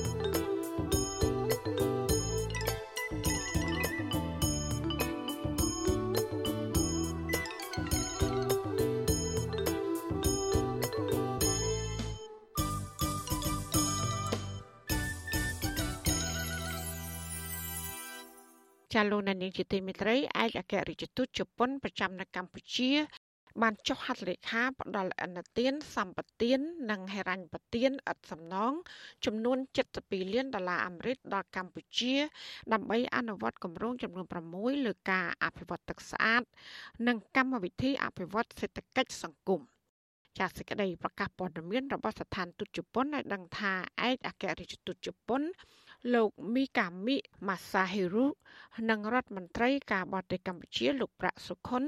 ចាលោកនានីជាទីមេត្រីឯកអគ្គរដ្ឋទូតជប៉ុនប្រចាំនៅកម្ពុជា បានចុះហត្ថលេខាផ្ដល់អនុទានសម្បទាននិងហិរញ្ញប្បទានឥតសំណងចំនួន72លានដុល្លារអាមេរិកដល់កម្ពុជា ដើម្បីអនុវត្តគម្រោងចំនួន6លើការអភិវឌ្ឍទឹកស្អាត និងកម្មវិធីអភិវឌ្ឍសេដ្ឋកិច្ចសង្គមចាសសេចក្តីប្រកាសព័ត៌មានរបស់ស្ថានទូតជប៉ុនឲ្យដឹងថាឯកអគ្គរដ្ឋទូតជប៉ុន លោកមីកាមីម៉ាសាហេរុនិងរដ្ឋមន្ត្រីការបរទេសកម្ពុជាលោកប្រាក់សុខុន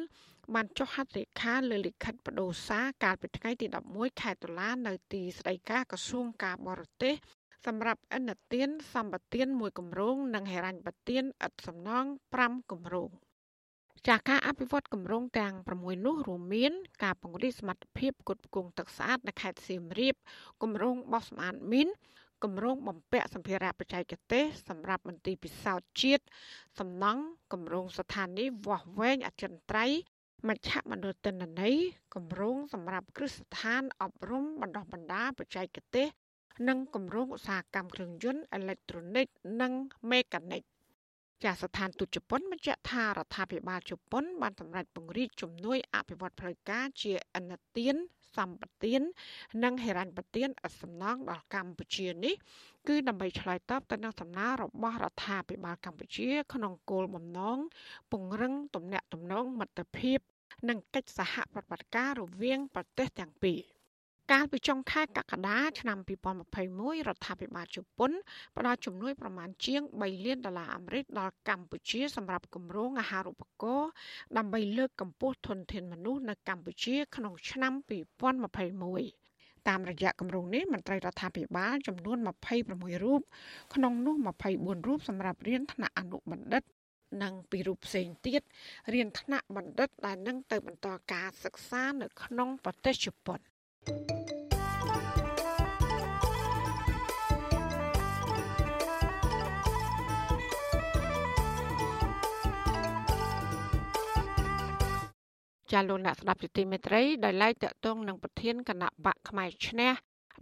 បានចុះហត្ថលេខាលើលិខិតបដូសាកាលពីថ្ងៃទី11ខែតុលានៅទីស្តីការក្រសួងការបរទេសសម្រាប់អនុទានសម្បទានមួយគម្រោងនិងហិរញ្ញប្បទានឥតសំណង5គម្រោងចាការអភិវឌ្ឍគម្រោងទាំង6នោះរួមមាន ការពង្រីកសមត្ថភាពគុតគងទឹកស្អាតនៅខេត្តសៀមរាបគម្រោងបោះសម្អាតមីន គម្រោងបំពាក់សម្ភារៈបច្ចេកទេសសម្រាប់មន្ទីរពិសោធន៍ជាតិសំណង់គម្រោងស្ថានីយ៍វាស់វែងអចិន្ត្រៃយ៍មជ្ឈមណ្ឌលទិន្នន័យគម្រោងសម្រាប់គ្រឹះស្ថានអប់រំបណ្ដុះបណ្ដាលបច្ចេកទេស និងគម្រោងឧស្សាហកម្មគ្រឿងយន្តអេឡិចត្រូនិក និងមេកានិក ចាសស្ថានទូតជប៉ុនបញ្ជាក់ថារដ្ឋាភិបាលជប៉ុនបានសម្រេចពង្រីកជំនួយអភិវឌ្ឍផ្លូវការជាអនុទានសម្បទាននិងហិរញ្ញប្បទានឥតសំណងដល់កម្ពុជានេះគឺដើម្បីឆ្លើយតបទៅនឹងសំណើរបស់រដ្ឋាភិបាលកម្ពុជា ក្នុងគោលបំណងពង្រឹងទំនាក់ទំនងមិត្តភាព និងកិច្ចសហប្រតិបត្តិការរវាងប្រទេសទាំងពីរ។ កាលពីចុងខែកក្កដាឆ្នាំ2021រដ្ឋាភិបាលជប៉ុនផ្ដល់ជំនួយប្រមាណជាង3លានដុល្លារអាមេរិកដល់កម្ពុជាសម្រាប់គម្រោងអាហារូបករណ៍ដើម្បីលើកកម្ពស់ធនធានមនុស្សនៅកម្ពុជាក្នុងឆ្នាំ2021តាមរយៈគម្រោងនេះមន្ត្រីរដ្ឋាភិបាលចំនួន26រូបក្នុងនោះ24រូបសម្រាប់រៀនថ្នាក់អនុបណ្ឌិត និងពីរូបផ្សេងទៀតរៀនថ្នាក់បណ្ឌិតដែលនឹងទៅបន្តការសិក្សានៅក្នុងប្រទេសជប៉ុន ចាលោកអ្នកស្ដាប់ជាទីមេត្រីដោយឡែកតកតងនឹងប្រធានគណៈបកផ្នែកឈ្នះ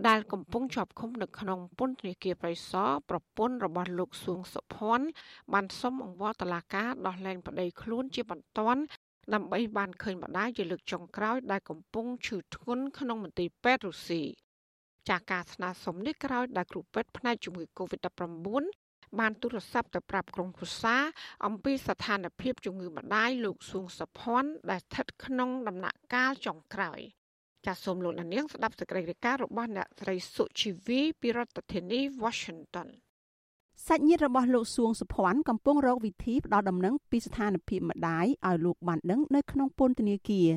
ដែលកំពុងជាប់ឃុំនៅក្នុងពន្ធនាគារប្រៃសណប្រពន្ធរបស់លោកសួងសុភ័ណ្ឌបានសុំអង្វរតឡាការដោះលែងប្តីខ្លួនជាបន្ទាន់ ដើម្បីបានឃើញម្ដាយជាលើកចុងក្រោយដែលកំពុងឈឺធ្ងន់ក្នុងមន្ទីរពេទ្យរុស្ស៊ីចាកការស្នើសុំនេះក្រោយដែលគ្រូពេទ្យផ្នែកជំងឺ Covid-19 បានទូរស័ព្ទទៅប្រាប់ក្រុមគ្រួសារអំពីស្ថានភាពជំងឺម្ដាយលោកសួងសុភ័ណ្ឌដែលស្ថិតក្នុងដំណាក់កាលចុងក្រោយចាសសូមលោកនាងស្ដាប់សេចក្តីរាយការណ៍របស់អ្នកស្រីសុជីវីពីរដ្ឋធានី Washington សាច់ញាតិរបស់លោកសួងសុភ័ណ្ឌកំពុងរកវិធីផ្ដល់ដំណឹងពីស្ថានភាពម្ដាយឲ្យលោកបានដឹងនៅក្នុងពន្ធនាគារ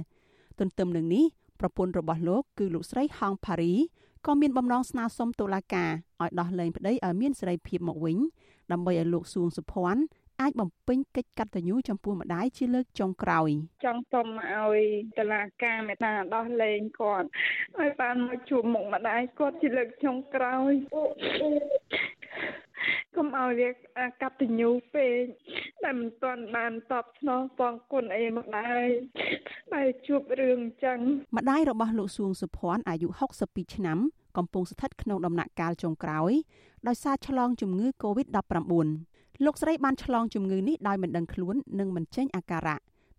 ទន្ទឹមនឹងនេះប្រពន្ធរបស់លោកគឺលោកស្រីហងផារីក៏មានបំណងស្នើសុំតុលាការឲ្យដោះលែងប្តីឲ្យមានសេរីភាពមកវិញដើម្បីឲ្យលោកសួងសុភ័ណ្ឌអាចបំពេញកិច្ចកតញ្ញូចំពោះម្ដាយជាលើកចុងក្រោយចង់សុំឲ្យតឡាការមេត្តាដោះលែងគាត់ឲ្យបានមកជួបមុខម្ដាយគាត់ជាលើកចុងក្រោយ កុំឲ្យវាកតញ្ញូពេកតែមិនទាន់បានតបស្នងបងគុណអីមកដែរតែជួបរឿងអញ្ចឹងម្ដាយរបស់លោកសួងសុភ័ណ្ឌអាយុ62ឆ្នាំកំពុងស្ថិតក្នុងដំណាក់កាលចុងក្រោយដោយសារឆ្លងជំងឺ Covid-19 លោកស្រីបានឆ្លងជំងឺនេះដោយមិនដឹងខ្លួននិងមិនចេញអាការៈ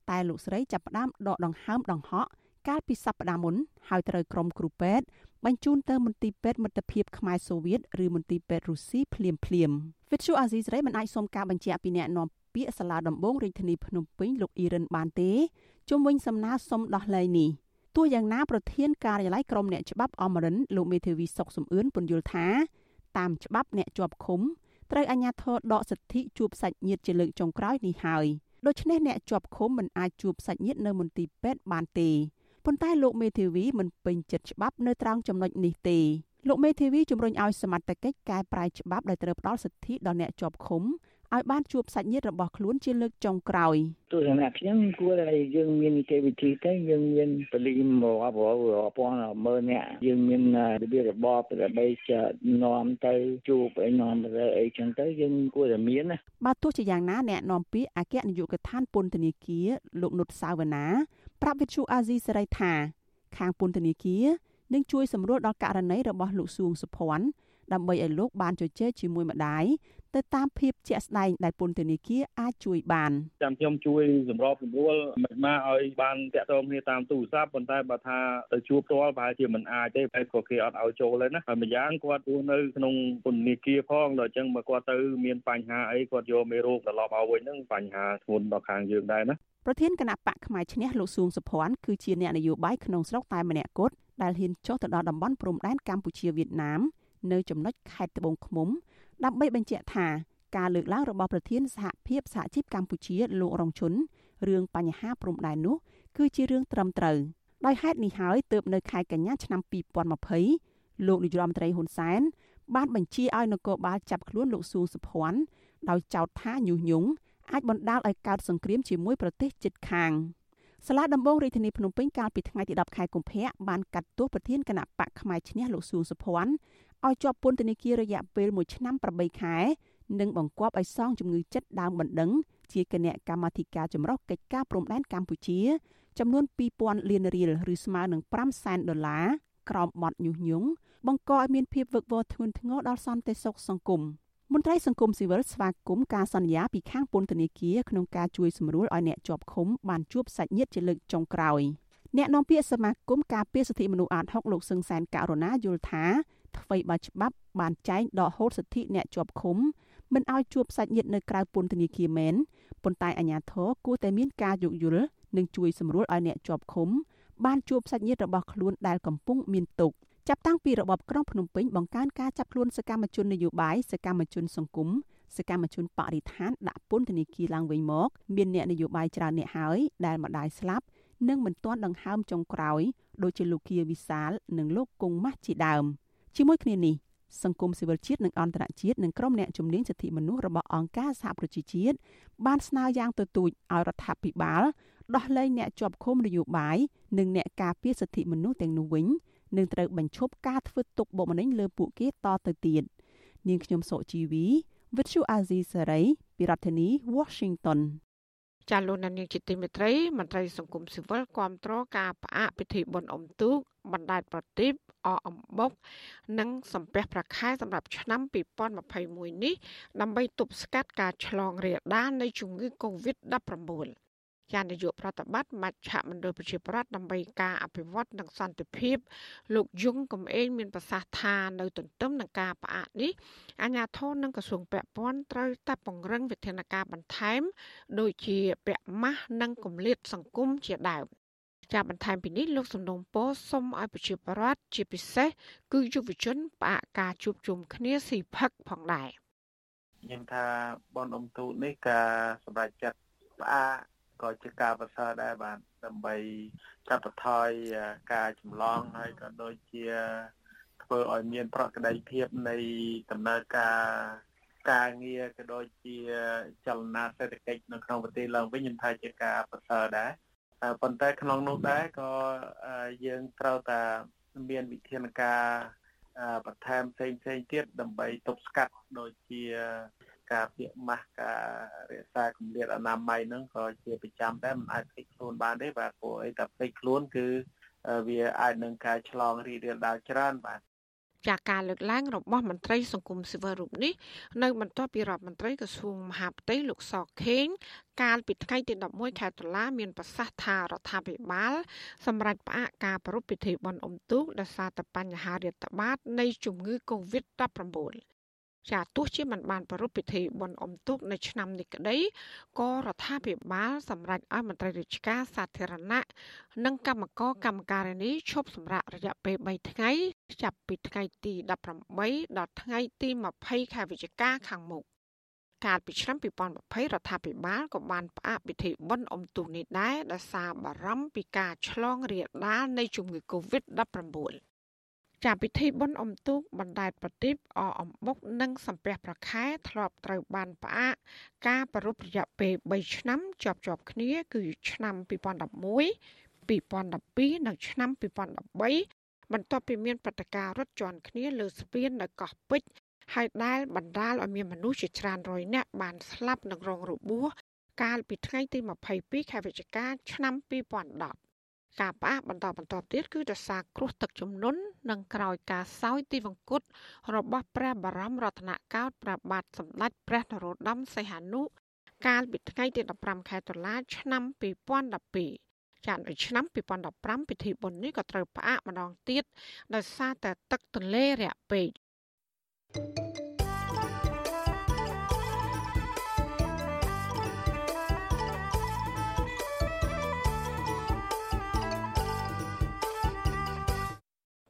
តែលោកស្រីចាប់ផ្ដើមដកដង្ហើមដង្ហក់កាលពីសប្តាហ៍មុនហើយត្រូវក្រុមគ្រូពេទ្យ បញ្ជូនទៅមន្ទីរពេទ្យមិត្តភាពខ្មែរសូវៀតឬមន្ទីរពេទ្យរុស្ស៊ីភ្លាមភ្លាមវិទ្យុអាស៊ីសេរីមិនអាចសុំការបញ្ជាក់ពីអ្នកនាំពាក្យសាលាដំបងរាជធានីភ្នំពេញលោកអ៊ីរិនបានទេជុំវិញសំណើសុំដោះលែងនេះទោះយ៉ាងណាប្រធានការិយាល័យក្រមអ្នកច្បាប់អមរិនលោកមេធាវីសុកសំអឿនពន្យល់ថាតាមច្បាប់អ្នកជាប់ឃុំត្រូវអាជ្ញាធរដកសិទ្ធិជួបសាច់ញាតិជាលើកចុងក្រោយនេះហើយដូច្នេះអ្នកជាប់ឃុំមិនអាចជួបសាច់ញាតិនៅមន្ទីរពេទ្យបានទេ ប៉ុន្តែលោកមេធាវីមិនពេញចិត្តច្បាប់នៅត្រង់ចំណុចនេះទេលោកមេធាវីជំរុញឲ្យសមត្ថកិច្ចកែប្រែច្បាប់ដែលត្រូវផ្ដល់សិទ្ធិដល់អ្នកជាប់ឃុំឲ្យបានជួបសាច់ញាតិរបស់ខ្លួនជាលើកចុងក្រោយទស្សនៈខ្ញុំគួរតែយើងមាននីតិវិធីទៅយើងមានពលិមរាប់រាប់ពាន់មើលអ្នកយើងមានរបៀបរបបដើម្បីจะនាំទៅជួបឲ្យនាំទៅអីចឹងទៅយើងគួរតែមានណាបាទទោះជាយ៉ាងណាអ្នកនាំពាក្យអគ្គនាយកដ្ឋានពន្ធនាគារលោកនុតសាវណ្ណា ប្រាប់វិទ្យុអាស៊ីសេរីថា ខាងពន្ធនាគារនឹងជួយសម្រួលដល់ករណីរបស់លោកសួងសុភ័ណ្ឌដើម្បីឲ្យលោកបានជជែកជាមួយម្ដាយទៅតាមភាពជាក់ស្ដែងដែលពន្ធនាគារអាចជួយបានចាំខ្ញុំជួយសម្របសម្រួលមិនមកឲ្យបានតាក់ទងគ្នាតាមទូរស័ព្ទប៉ុន្តែបើថាទៅជួបផ្ទាល់ប្រហែលជាមិនអាចទេតែក៏គេអត់ឲ្យចូលទេណាហើយម្យ៉ាងគាត់រស់នៅក្នុងពន្ធនាគារផងដល់អញ្ចឹងបើគាត់ទៅមានបញ្ហាអីគាត់យកមេរោគត្រឡប់មកវិញហ្នឹងបញ្ហាធ្ងន់ដល់ខាងយើងដែរណា ប្រធានគណៈបកផ្នែកឈ្នះលោកសួងសុភ័ណ្ឌគឺជាអ្នកនយោបាយក្នុងស្រុកតែម្នាក់គត់ដែលហ៊ានចុះទៅដល់តំបន់ព្រំដែនកម្ពុជាវៀតណាមនៅចំណុចខេត្តត្បូងឃ្មុំ ដើម្បីបញ្ជាក់ថាការលើកឡើងរបស់ប្រធានសហភាពសហជីពកម្ពុជាលោករងឈុនរឿងបញ្ហាព្រំដែននោះ គឺជារឿងត្រឹមត្រូវដោយហេតុនេះហើយទើបនៅខែកញ្ញាឆ្នាំ2020លោកនាយរដ្ឋមន្ត្រីហ៊ុនសែនបានបញ្ជាឲ្យនគរបាលចាប់ខ្លួនលោកសួងសុភ័ណ្ឌដោយចោទថាញុះញង់ អាចបណ្ដាលឲ្យកើតសង្គ្រាមជាមួយប្រទេសជិតខាងសាលាដំបងរាជធានីភ្នំពេញកាលពីថ្ងៃទី10ខែកុម្ភៈបានកាត់ទោសប្រធានគណៈបកផ្នែកឈ្នះលោកសួងសុភ័ណ្ឌឲ្យជាប់ពន្ធនាគាររយៈពេល1ឆ្នាំ8ខែនិងបង្គាប់ឲ្យសងជំងឺចិត្តដើមបណ្ដឹងជាគណៈកម្មាធិការចម្រុះកិច្ចការព្រំដែនកម្ពុជាចំនួន2000លានរៀលឬស្មើនឹង5សែនដុល្លារក្រោមបទញុះញង់បង្កឲ្យមានភាពវឹកវរធ្ងន់ធ្ងរដល់សន្តិសុខសង្គម មន្ត្រីសង្គមស៊ីវិលស្វាគមន៍ការសន្យាពីខាងពន្ធនាគារក្នុងការជួយសម្រួលឲ្យអ្នកជាប់ឃុំបានជួបសាច់ញាតិជាលើកចុងក្រោយអ្នកនាំពាក្យសមាគមការពារសិទ្ធិមនុស្សអាត6លោកសឹងសែនករណាយល់ថាអ្វីបើច្បាប់បានចែងដកហូតសិទ្ធិអ្នកជាប់ឃុំមិនឲ្យជួបសាច់ញាតិនៅក្រៅពន្ធនាគារមែនប៉ុន្តែអាជ្ញាធរគួរតែមានការយោគយល់និងជួយសម្រួលឲ្យអ្នកជាប់ឃុំបានជួបសាច់ញាតិរបស់ខ្លួនដែលកំពុងមានទុក្ខ ចាប់តាំងពីរបបក្រុងភ្នំពេញបង្កើនការចាប់ខ្លួនសកម្មជននយោបាយសកម្មជនសង្គមសកម្មជនបរិស្ថានដាក់ពន្ធនាគារឡើងវិញមកមានអ្នកនយោបាយច្រើនអ្នកហើយដែលម្ដាយស្លាប់និងមិនទាន់ដង្ហើមចុងក្រោយដូចជាលោកគៀវិសាល និងលោកគង់ម៉ាស់ជាដើមជាមួយគ្នានេះសង្គមស៊ីវិលជាតិនិងអន្តរជាតិនិងក្រុមអ្នកជំនាញសិទ្ធិមនុស្សរបស់អង្គការសហប្រជាជាតិបានស្នើយ៉ាងទទូចឲ្យរដ្ឋាភិបាលដោះលែងអ្នកជាប់ឃុំនយោបាយនិងអ្នកការពារសិទ្ធិមនុស្សទាំងនោះវិញ នឹងត្រូវបញ្ឈប់ការធ្វើទុកបុកម្នេញលើពួកគេតទៅទៀតនាងខ្ញុំសុជីវី With you Azizi Saray ពីរដ្ឋធានី Washington ចាលោកនាងជាទីមេត្រីមន្ត្រីសង្គមស៊ីវិលគាំទ្រការផ្អាកពិធីបុណ្យអុំទូកបណ្ដែតប្រទីបអអំបុកនិងសំពះប្រខែសម្រាប់ឆ្នាំ2021នេះដើម្បីទប់ស្កាត់ការឆ្លងរាលដាលនៃជំងឺ Covid-19 ជានាយកប្រតិបត្តិមជ្ឈមណ្ឌលប្រជាប្រដ្ឋដើម្បីការអភិវឌ្ឍនិងសន្តិភាព លោកយងកំឯងមានប្រសាសន៍ថានៅទន្ទឹមនឹងការផ្អាកនេះអាជ្ញាធរនិងក្រសួងពាក់ព័ន្ធត្រូវតែពង្រឹងវិធានការបន្ថែម ដូចជាពាក់ម៉ាស់និងគម្លាតសង្គមជាដើមជាបន្ថែមពីនេះលោកសំណុំពោសុំឲ្យប្រជាពលរដ្ឋជាពិសេសគឺយុវជនផ្អាកការជួបជុំគ្នាស៊ីផឹកផងដែរខ្ញុំថាបនអ៊ំទូនេះការសម្រេចចិត្តផ្អាក ក៏ជាការប្រសើរដែរបាទដើម្បីកាត់បន្ថយការចម្លងហើយក៏ដូចជាធ្វើឲ្យមានប្រក្តីភាពនៃដំណើរការការងារក៏ដូចជាចលនាសេដ្ឋកិច្ចនៅក្នុងប្រទេសឡើងវិញខ្ញុំថាជាការប្រសើរដែរប៉ុន្តែក្នុងនោះដែរក៏យើងត្រូវតែមានវិធានការបន្ថែមផ្សេងផ្សេងទៀតដើម្បីទប់ស្កាត់ដូចជា ការពាក់ម៉ាស់ការរក្សាគម្លាតអនាម័យហ្នឹងក៏ជាប្រចាំដែរមិនអាចភ្លេចខ្លួនបានទេបាទព្រោះអីតែភ្លេចខ្លួនគឺវាអាចនឹងការឆ្លងរីករាលដាលច្រើនបាទចាការលើកឡើងរបស់មន្ត្រីសង្គមស៊ីវិលរូបនេះនៅបន្ទាប់ពីរដ្ឋមន្ត្រីក្រសួងមហាផ្ទៃលោកសខេងកាលពីថ្ងៃទី11ខែតុលាមានប្រសាសន៍ថារដ្ឋាភិបាល សម្រាប់ផ្អាកការប្រារព្ធពិធីបុណ្យអុំទូកដោយសារតែបញ្ហារាតត្បាតនៃជំងឺ Covid-19 ចាទោះជាមិនបានប្រារព្ធពិធីបុណ្យអុំទូកនៅឆ្នាំនេះក្តីក៏រដ្ឋាភិបាលសម្រេចឲ្យមន្ត្រីរាជការសាធារណៈនិងគណៈកម្មការកម្មការនីឈប់សម្រាករយៈពេល3ថ្ងៃចាប់ពីថ្ងៃទី18ដល់ថ្ងៃទី20ខែវិច្ឆិកាខាងមុខកាលពីឆ្នាំ2020រដ្ឋាភិបាលក៏បានផ្អាកពិធីបុណ្យអុំទូកនេះដែរដោយសារបារម្ភពីការឆ្លងរាលដាលនៃជំងឺ Covid-19 ចាពិធីបុណ្យអុំទូកបណ្ដែតប្រទីបអអំបុកនិងសំពះប្រខែធ្លាប់ត្រូវបានផ្អាកការប្រពៃរយៈពេល3ឆ្នាំជាប់ជាប់គ្នា គឺឆ្នាំ2011 2012និងឆ្នាំ2013បន្ទាប់ពីមានព្រឹត្តិការណ៍រត់ជន់គ្នាលើស្ពាននៅកោះពេជ្រហើយដែលបណ្ដាលឲ្យមានមនុស្សជាច្រើនរយនាក់បានស្លាប់និងរងរបួសកាលពីថ្ងៃទី22ខែវិច្ឆិកាឆ្នាំ2010 ការផ្អាកបន្តបន្តទៀតគឺដោយសារគ្រោះទឹកជំនន់និងក្រោយការសោយទីវង្គតរបស់ព្រះបរមរតនកោដ្ឋព្រះបាទសម្ដេចព្រះនរោត្តមសីហនុកាលពីថ្ងៃទី15ខែតុលាឆ្នាំ2012ចានៅឆ្នាំ2015ពិធីបុណ្យនេះក៏ត្រូវផ្អាកម្ដងទៀតដោយសារតែទឹកទន្លេរាក់ពេក thank you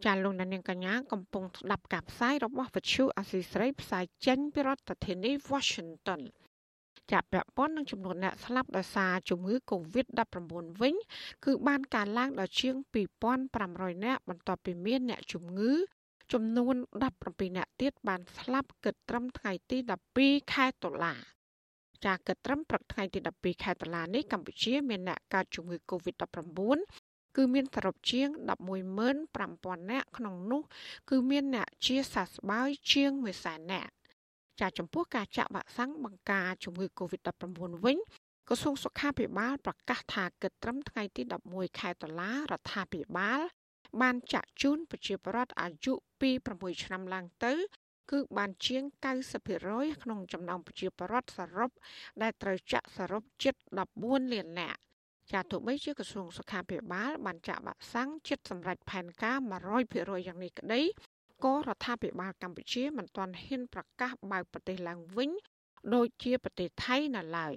ចាលោកនាងកញ្ញាកំពុងស្ដាប់ការផ្សាយរបស់វិទ្យុអាស៊ីស្រីផ្សាយចេញពីរដ្ឋធានី Washington ចាប់ពាក់ព័ន្ធនឹងចំនួនអ្នកស្លាប់ដោយសារជំងឺ Covid-19 វិញ គឺបានកើនឡើងដល់ជាង2500នាក់បន្ទាប់ពីមានអ្នកជំងឺចំនួន17នាក់ទៀតបានស្លាប់គិតត្រឹមថ្ងៃទី12ខែតុលាចាគិតត្រឹមព្រឹកថ្ងៃទី12ខែតុលានេះកម្ពុជាមានអ្នកកើតជំងឺ Covid-19 គឺមានសរុបជាង115,000នាក់ក្នុងនោះ គឺមានអ្នកជាសះស្បើយជាង100,000នាក់ចាចំពោះការចាក់វ៉ាក់សាំងបង្ការជំងឺ Covid-19 វិញក្រសួងសុខាភិបាលប្រកាសថាគិតត្រឹមថ្ងៃទី11ខែតុលារដ្ឋាភិបាល បានចាក់ជូនប្រជាពលរដ្ឋអាយុពី6ឆ្នាំឡើងទៅ គឺបានជាង90%ក្នុងចំណោមប្រជាពលរដ្ឋសរុបដែលត្រូវចាក់សរុបជិត14លាននាក់ ចាទោះបីជាក្រសួងសុខាភិបាលបានចាក់វ៉ាក់សាំងជិតសម្រាប់ផែនការ100%យ៉ាងនេះក្តីក៏រដ្ឋាភិបាលកម្ពុជាមិនទាន់ហ៊ានប្រកាសបើកប្រទេសឡើងវិញដូចជាប្រទេសថៃនៅឡើយ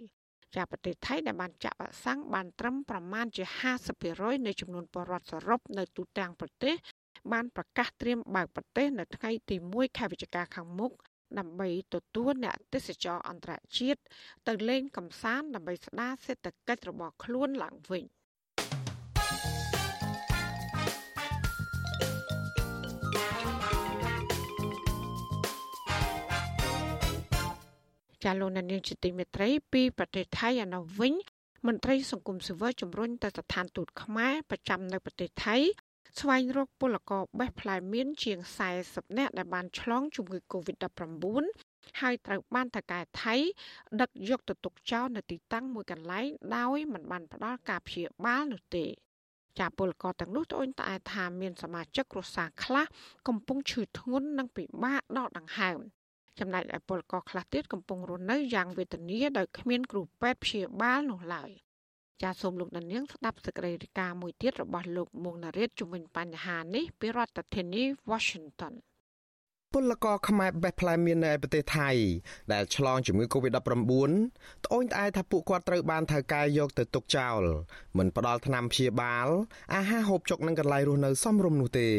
ចាប្រទេសថៃដែលបានចាក់វ៉ាក់សាំងបានត្រឹមប្រមាណជា50%នៃចំនួនពលរដ្ឋសរុបនៅទូទាំងប្រទេសបានប្រកាសត្រៀមបើកប្រទេសនៅថ្ងៃទី1ខែវិច្ឆិកាខាងមុខ ដើម្បីទទួលអ្នកទេសចរអន្តរជាតិទៅលេងកម្សាន្តដើម្បីស្ដារសេដ្ឋកិច្ចរបស់ខ្លួនឡើងវិញចាលោកនាងជាទីមេត្រីពីប្រទេសថៃឯណោះវិញមន្ត្រីសង្គមស៊ីវិលជំរុញទៅស្ថានទូតខ្មែរប្រចាំនៅប្រទេសថៃ ស្វែងរកពលករបេះផ្លែមៀនជាង40នាក់ដែលបានឆ្លងជំងឺ Covid-19 ហើយត្រូវបានតកែថៃដឹកយកទៅទុកចោលនៅទីតាំងមួយកន្លែងដោយមិនបានផ្ដល់ការព្យាបាលនោះទេចាពលករទាំងនោះត្អូញត្អែថាមានសមាជិកគ្រួសារខ្លះកំពុងឈឺធ្ងន់និងពិបាកដកដង្ហើមចំណែកឯពលករខ្លះទៀតកំពុងរស់នៅយ៉ាងវេទនាដោយគ្មានគ្រូពេទ្យព្យាបាលនោះឡើយ ចាសសូមលោកនាងស្ដាប់សេចក្តីរាយការណ៍មួយទៀតរបស់លោកមុងណារ៉េតជំវិញបញ្ហានេះពីរដ្ឋធានី Washington ពលករខ្មែរបេះផ្លែមៀននៅប្រទេសថៃដែលឆ្លងជំងឺ Covid-19 ត្អូញត្អែថាពួកគាត់ត្រូវបានថៅកែយកទៅទុកចោលមិនផ្ដល់ថ្នាំព្យាបាល អាហារហូបចុកនិងកន្លែងរស់នៅសមរម្យនោះទេ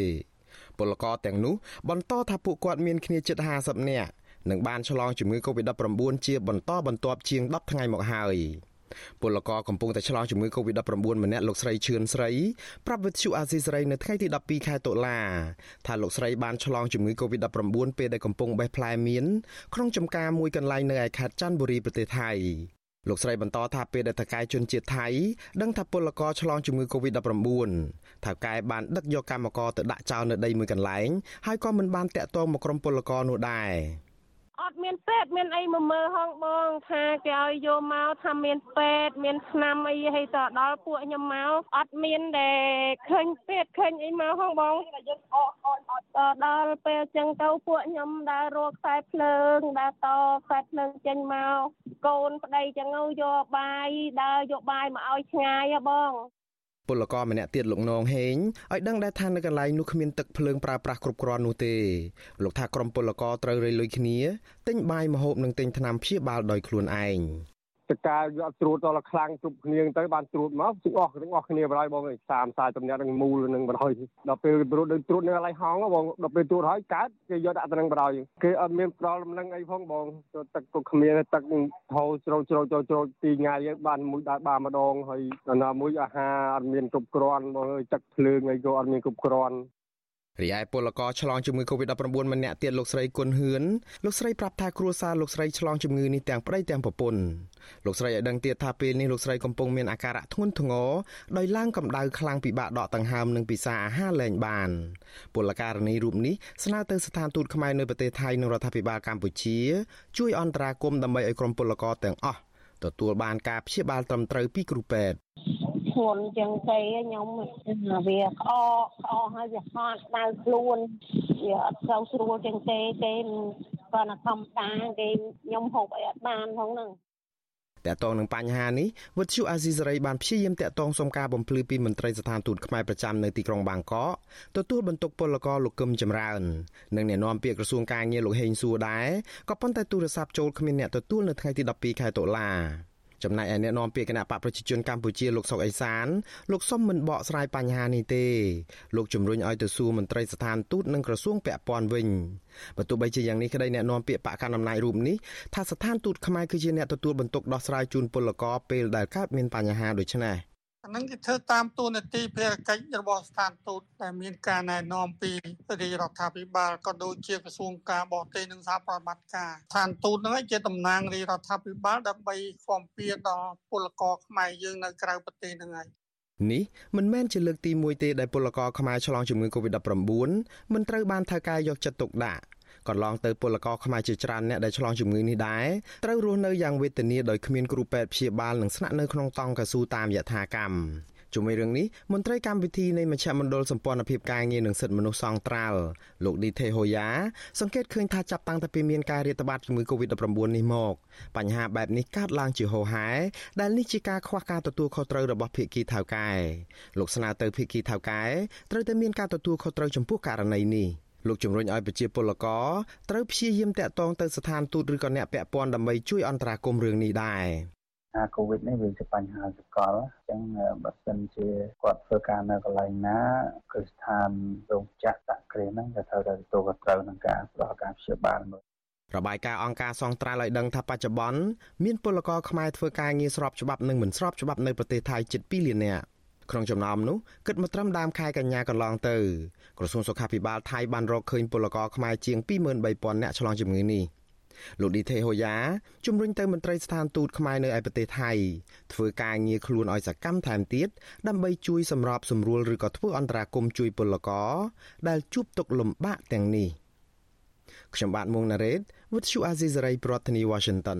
ពលករទាំងនោះបន្តថាពួកគាត់មានគ្នាជិត50នាក់និងបានឆ្លងជំងឺ Covid-19 ជាបន្តបន្ទាប់ជាង10ថ្ងៃមកហើយ ពលករកំពុងតែឆ្លងជំងឺ Covid-19 ម្នាក់លោកស្រីឈឿនស្រីប្រាប់វិទ្យុអាស៊ីសេរីនៅថ្ងៃទី12ខែតុលាថាលោកស្រីបានឆ្លងជំងឺ Covid-19 ពេលដែលកំពុងបេះផ្លែមៀនក្នុងចំការមួយកន្លែងនៅឯខេត្តច័ន្ទបុរីប្រទេសថៃលោកស្រីបន្តថាពេលដែលតកែជនជាតិថៃដឹងថាពលករឆ្លងជំងឺ Covid-19 ថាកែបានដឹកយកកម្មករទៅដាក់ចោលនៅដីមួយកន្លែងហើយក៏មិនបានតាក់ទងមកក្រុមពលករនោះដែរ អត់មានពេទ្យមានអីមកមើលហងបងថាគេឲ្យយកមកថាមានពេទ្យមានថ្នាំអីឲ្យទៅដល់ពួកខ្ញុំមកអត់មានដែលឃើញពេទ្យឃើញអីមកហងបងយើងអត់អត់អត់ដល់ពេលចឹងទៅពួកខ្ញុំដើររកខ្សែភ្លើងដើរតខ្សែភ្លើងចេញមកកូនប្តីចឹងយកបាយដើរយកបាយមកឲ្យឆ្ងាយហ៎បង ពលករម្នាក់ទៀតលោកនងហេងឲ្យដឹងដែរថានៅកន្លែងនោះគ្មានទឹកភ្លើងប្រើប្រាស់គ្រប់គ្រាន់នោះទេលោកថាក្រុមពលករត្រូវរៃលុយគ្នាទិញបាយម្ហូបនិងទិញថ្នាំព្យាបាលដោយខ្លួនឯង តកាយកត្រួតដល់ខ្លាំងជប់គ្នាទៅបានត្រួតមកទាំងអស់ទាំងអស់គ្នាបរហើយបងអើយ30 40តំណាត់នឹងមូលនឹងបរហើយដល់ពេលត្រួតនឹងត្រួតនៅកន្លែងហងបងដល់ពេលត្រួតហើយកើតគេយកដាក់ទៅនឹងបរហើយគេអត់មានផ្ដល់លំនឹងអីផងបងទឹកក៏គ្មានទឹកហូរជ្រោចជ្រោចជ្រោចទីថ្ងៃបានមួយដែរបានម្ដងហើយដល់ណាមួយអាហារអត់មានគ្រប់គ្រាន់បងអើយទឹកភ្លើងអីក៏អត់មានគ្រប់គ្រាន់ រីឯពលករឆ្លងជំងឺ Covid-19 ម្នាក់ទៀតលោកស្រីគុណហឿនលោកស្រីប្រាប់ថាគ្រួសារលោកស្រីឆ្លងជំងឺនេះទាំងប្តីទាំងប្រពន្ធលោកស្រីឲ្យដឹងទៀតថាពេលនេះលោកស្រីកំពុងមានអាការៈធ្ងន់ធ្ងរដោយឡើងកម្ដៅខ្លាំងពិបាកដកដង្ហើមនិងពិសាអាហារលែងបានពលករនីរូបនេះស្នើទៅស្ថានទូតខ្មែរនៅប្រទេសថៃនិងរដ្ឋាភិបាលកម្ពុជាជួយអន្តរាគមន៍ដើម្បីឲ្យក្រុមពលករទាំងអស់ទទួលបានការព្យាបាលត្រឹមត្រូវពីគ្រូពេទ្យ ធ្ងន់ជាងគេខ្ញុំវាក្អកក្អកហើយវាហត់ដៅខ្លួនវាអត់ចូលស្រួលជាងគេគេគាត់ធម្មតាគេខ្ញុំហូបអីអត់បានផងហ្នឹងតកតងនឹងបញ្ហានេះវិទ្យុអាស៊ីសេរីបានព្យាយាមតកតងសុំការបំភ្លឺពីមន្ត្រីស្ថានទូតខ្មែរប្រចាំនៅទីក្រុងបាងកកទទួលបន្ទុកពលករលោកកឹមចម្រើននិងអ្នកនាំពាក្យក្រសួងការងារលោកហេងសួរដែរក៏ប៉ុន្តែទូរស័ព្ទចូលគ្មានអ្នកទទួលនៅថ្ងៃទី12ខែតុលា ចំណែកឯអ្នកនាំពាក្យគណៈបកប្រជាជនកម្ពុជាលោកសុកអេសានលោកសុំមិនបកស្រាយបញ្ហានេះទេលោកជំរុញឲ្យទៅសួរមន្ត្រីស្ថានទូតនិងក្រសួងពាក់ព័ន្ធវិញបើទោះបីជាយ៉ាងនេះក្តីអ្នកនាំពាក្យបកកណ្ដាលអំណាចរូបនេះថាស្ថានទូតខ្មែរគឺជាអ្នកទទួលបន្ទុកដោះស្រាយជូនពលករពេលដែលកើតមានបញ្ហាដូចនេះ អានឹងគេធ្វើតាមទូនាទីភារកិច្ចរបស់ស្ថានទូតដែលមានការណែនាំពីរាជរដ្ឋាភិបាលក៏ដូចជាក្រសួងការបរទេសនិងសហប្រតិបត្តិការស្ថានទូតនឹងជាតំណាងរាជរដ្ឋាភិបាលដើម្បីគាំពៀដល់ពលករខ្មែរយើងនៅក្រៅប្រទេសនឹងហើយនេះមិនមែនជាលើកទី1ទេដែលពលករខ្មែរឆ្លងជំងឺ Covid-19 មិនត្រូវបានថៅកែយកចិត្តទុកដាក់ កន្លងទៅពលករខ្មែរជាច្រើនអ្នកដែលឆ្លងជំងឺនេះដែរត្រូវរស់នៅយ៉ាងវេទនាដោយគ្មានគ្រូពេទ្យព្យាបាលនិងស្នាក់នៅក្នុងតង់កស៊ូតាមយថាកម្មជាមួយរឿងនេះមន្ត្រីកម្មវិធីនៃមជ្ឈមណ្ឌលសម្ព័ន្ធភាពការងារនិងសិទ្ធិមនុស្សសង្ត្រាល់លោកឌីថេហូយ៉ាសង្កេតឃើញថាចាប់តាំងពីមានការរាតត្បាតជំងឺ Covid-19 នេះមកបញ្ហាបែបនេះកើតឡើងជាហូរហែដែលនេះជាការខ្វះការទទួលខុសត្រូវរបស់ភាគីថៅកែលោកស្នើទៅភាគីថៅកែត្រូវតែមានការទទួលខុសត្រូវចំពោះករណីនេះ។ លោកជំរុញឲ្យប្រជាពលករត្រូវព្យាយាមតាក់ទងទៅស្ថានទូតឬក៏អ្នកពាក់ព័ន្ធដើម្បីជួយអន្តរាគមន៍រឿងនេះដែរអាកូវីដនេះវាជាបញ្ហាសកលអញ្ចឹងបើសិនជាគាត់ធ្វើការនៅកន្លែងណាគឺស្ថានរោងចក្រដាក់គ្រាហ្នឹងក៏ត្រូវតែទទួលខុសត្រូវនឹងការផ្ដល់ការព្យាបាលមើលរបាយការណ៍អង្គការសង្ត្រាល់ឲ្យដឹងថាបច្ចុប្បន្នមានពលករខ្មែរធ្វើការងារស្របច្បាប់និងមិនស្របច្បាប់នៅប្រទេសថៃជិត2លាននាក់ ក្នុងចំណោមនោះគិតមកត្រឹមដើមខែកញ្ញាកន្លងទៅក្រសួងសុខាភិបាលថៃបានរកឃើញពលករខ្មែរជាង23000នាក់ឆ្លងជំងឺនេះលោកឌីថេហូយ៉ាជំរុញទៅមន្ត្រីស្ថានទូតខ្មែរនៅឯប្រទេសថៃធ្វើការងារខ្លួនឲ្យសកម្មថែមទៀតដើម្បីជួយសម្របសម្រួលឬក៏ធ្វើអន្តរាគមន៍ជួយពលករដែលជួបទុក្ខលំបាកទាំងនេះខ្ញុំបាទមុងណារ៉េត With you Azizi ប្រធានាទី Washington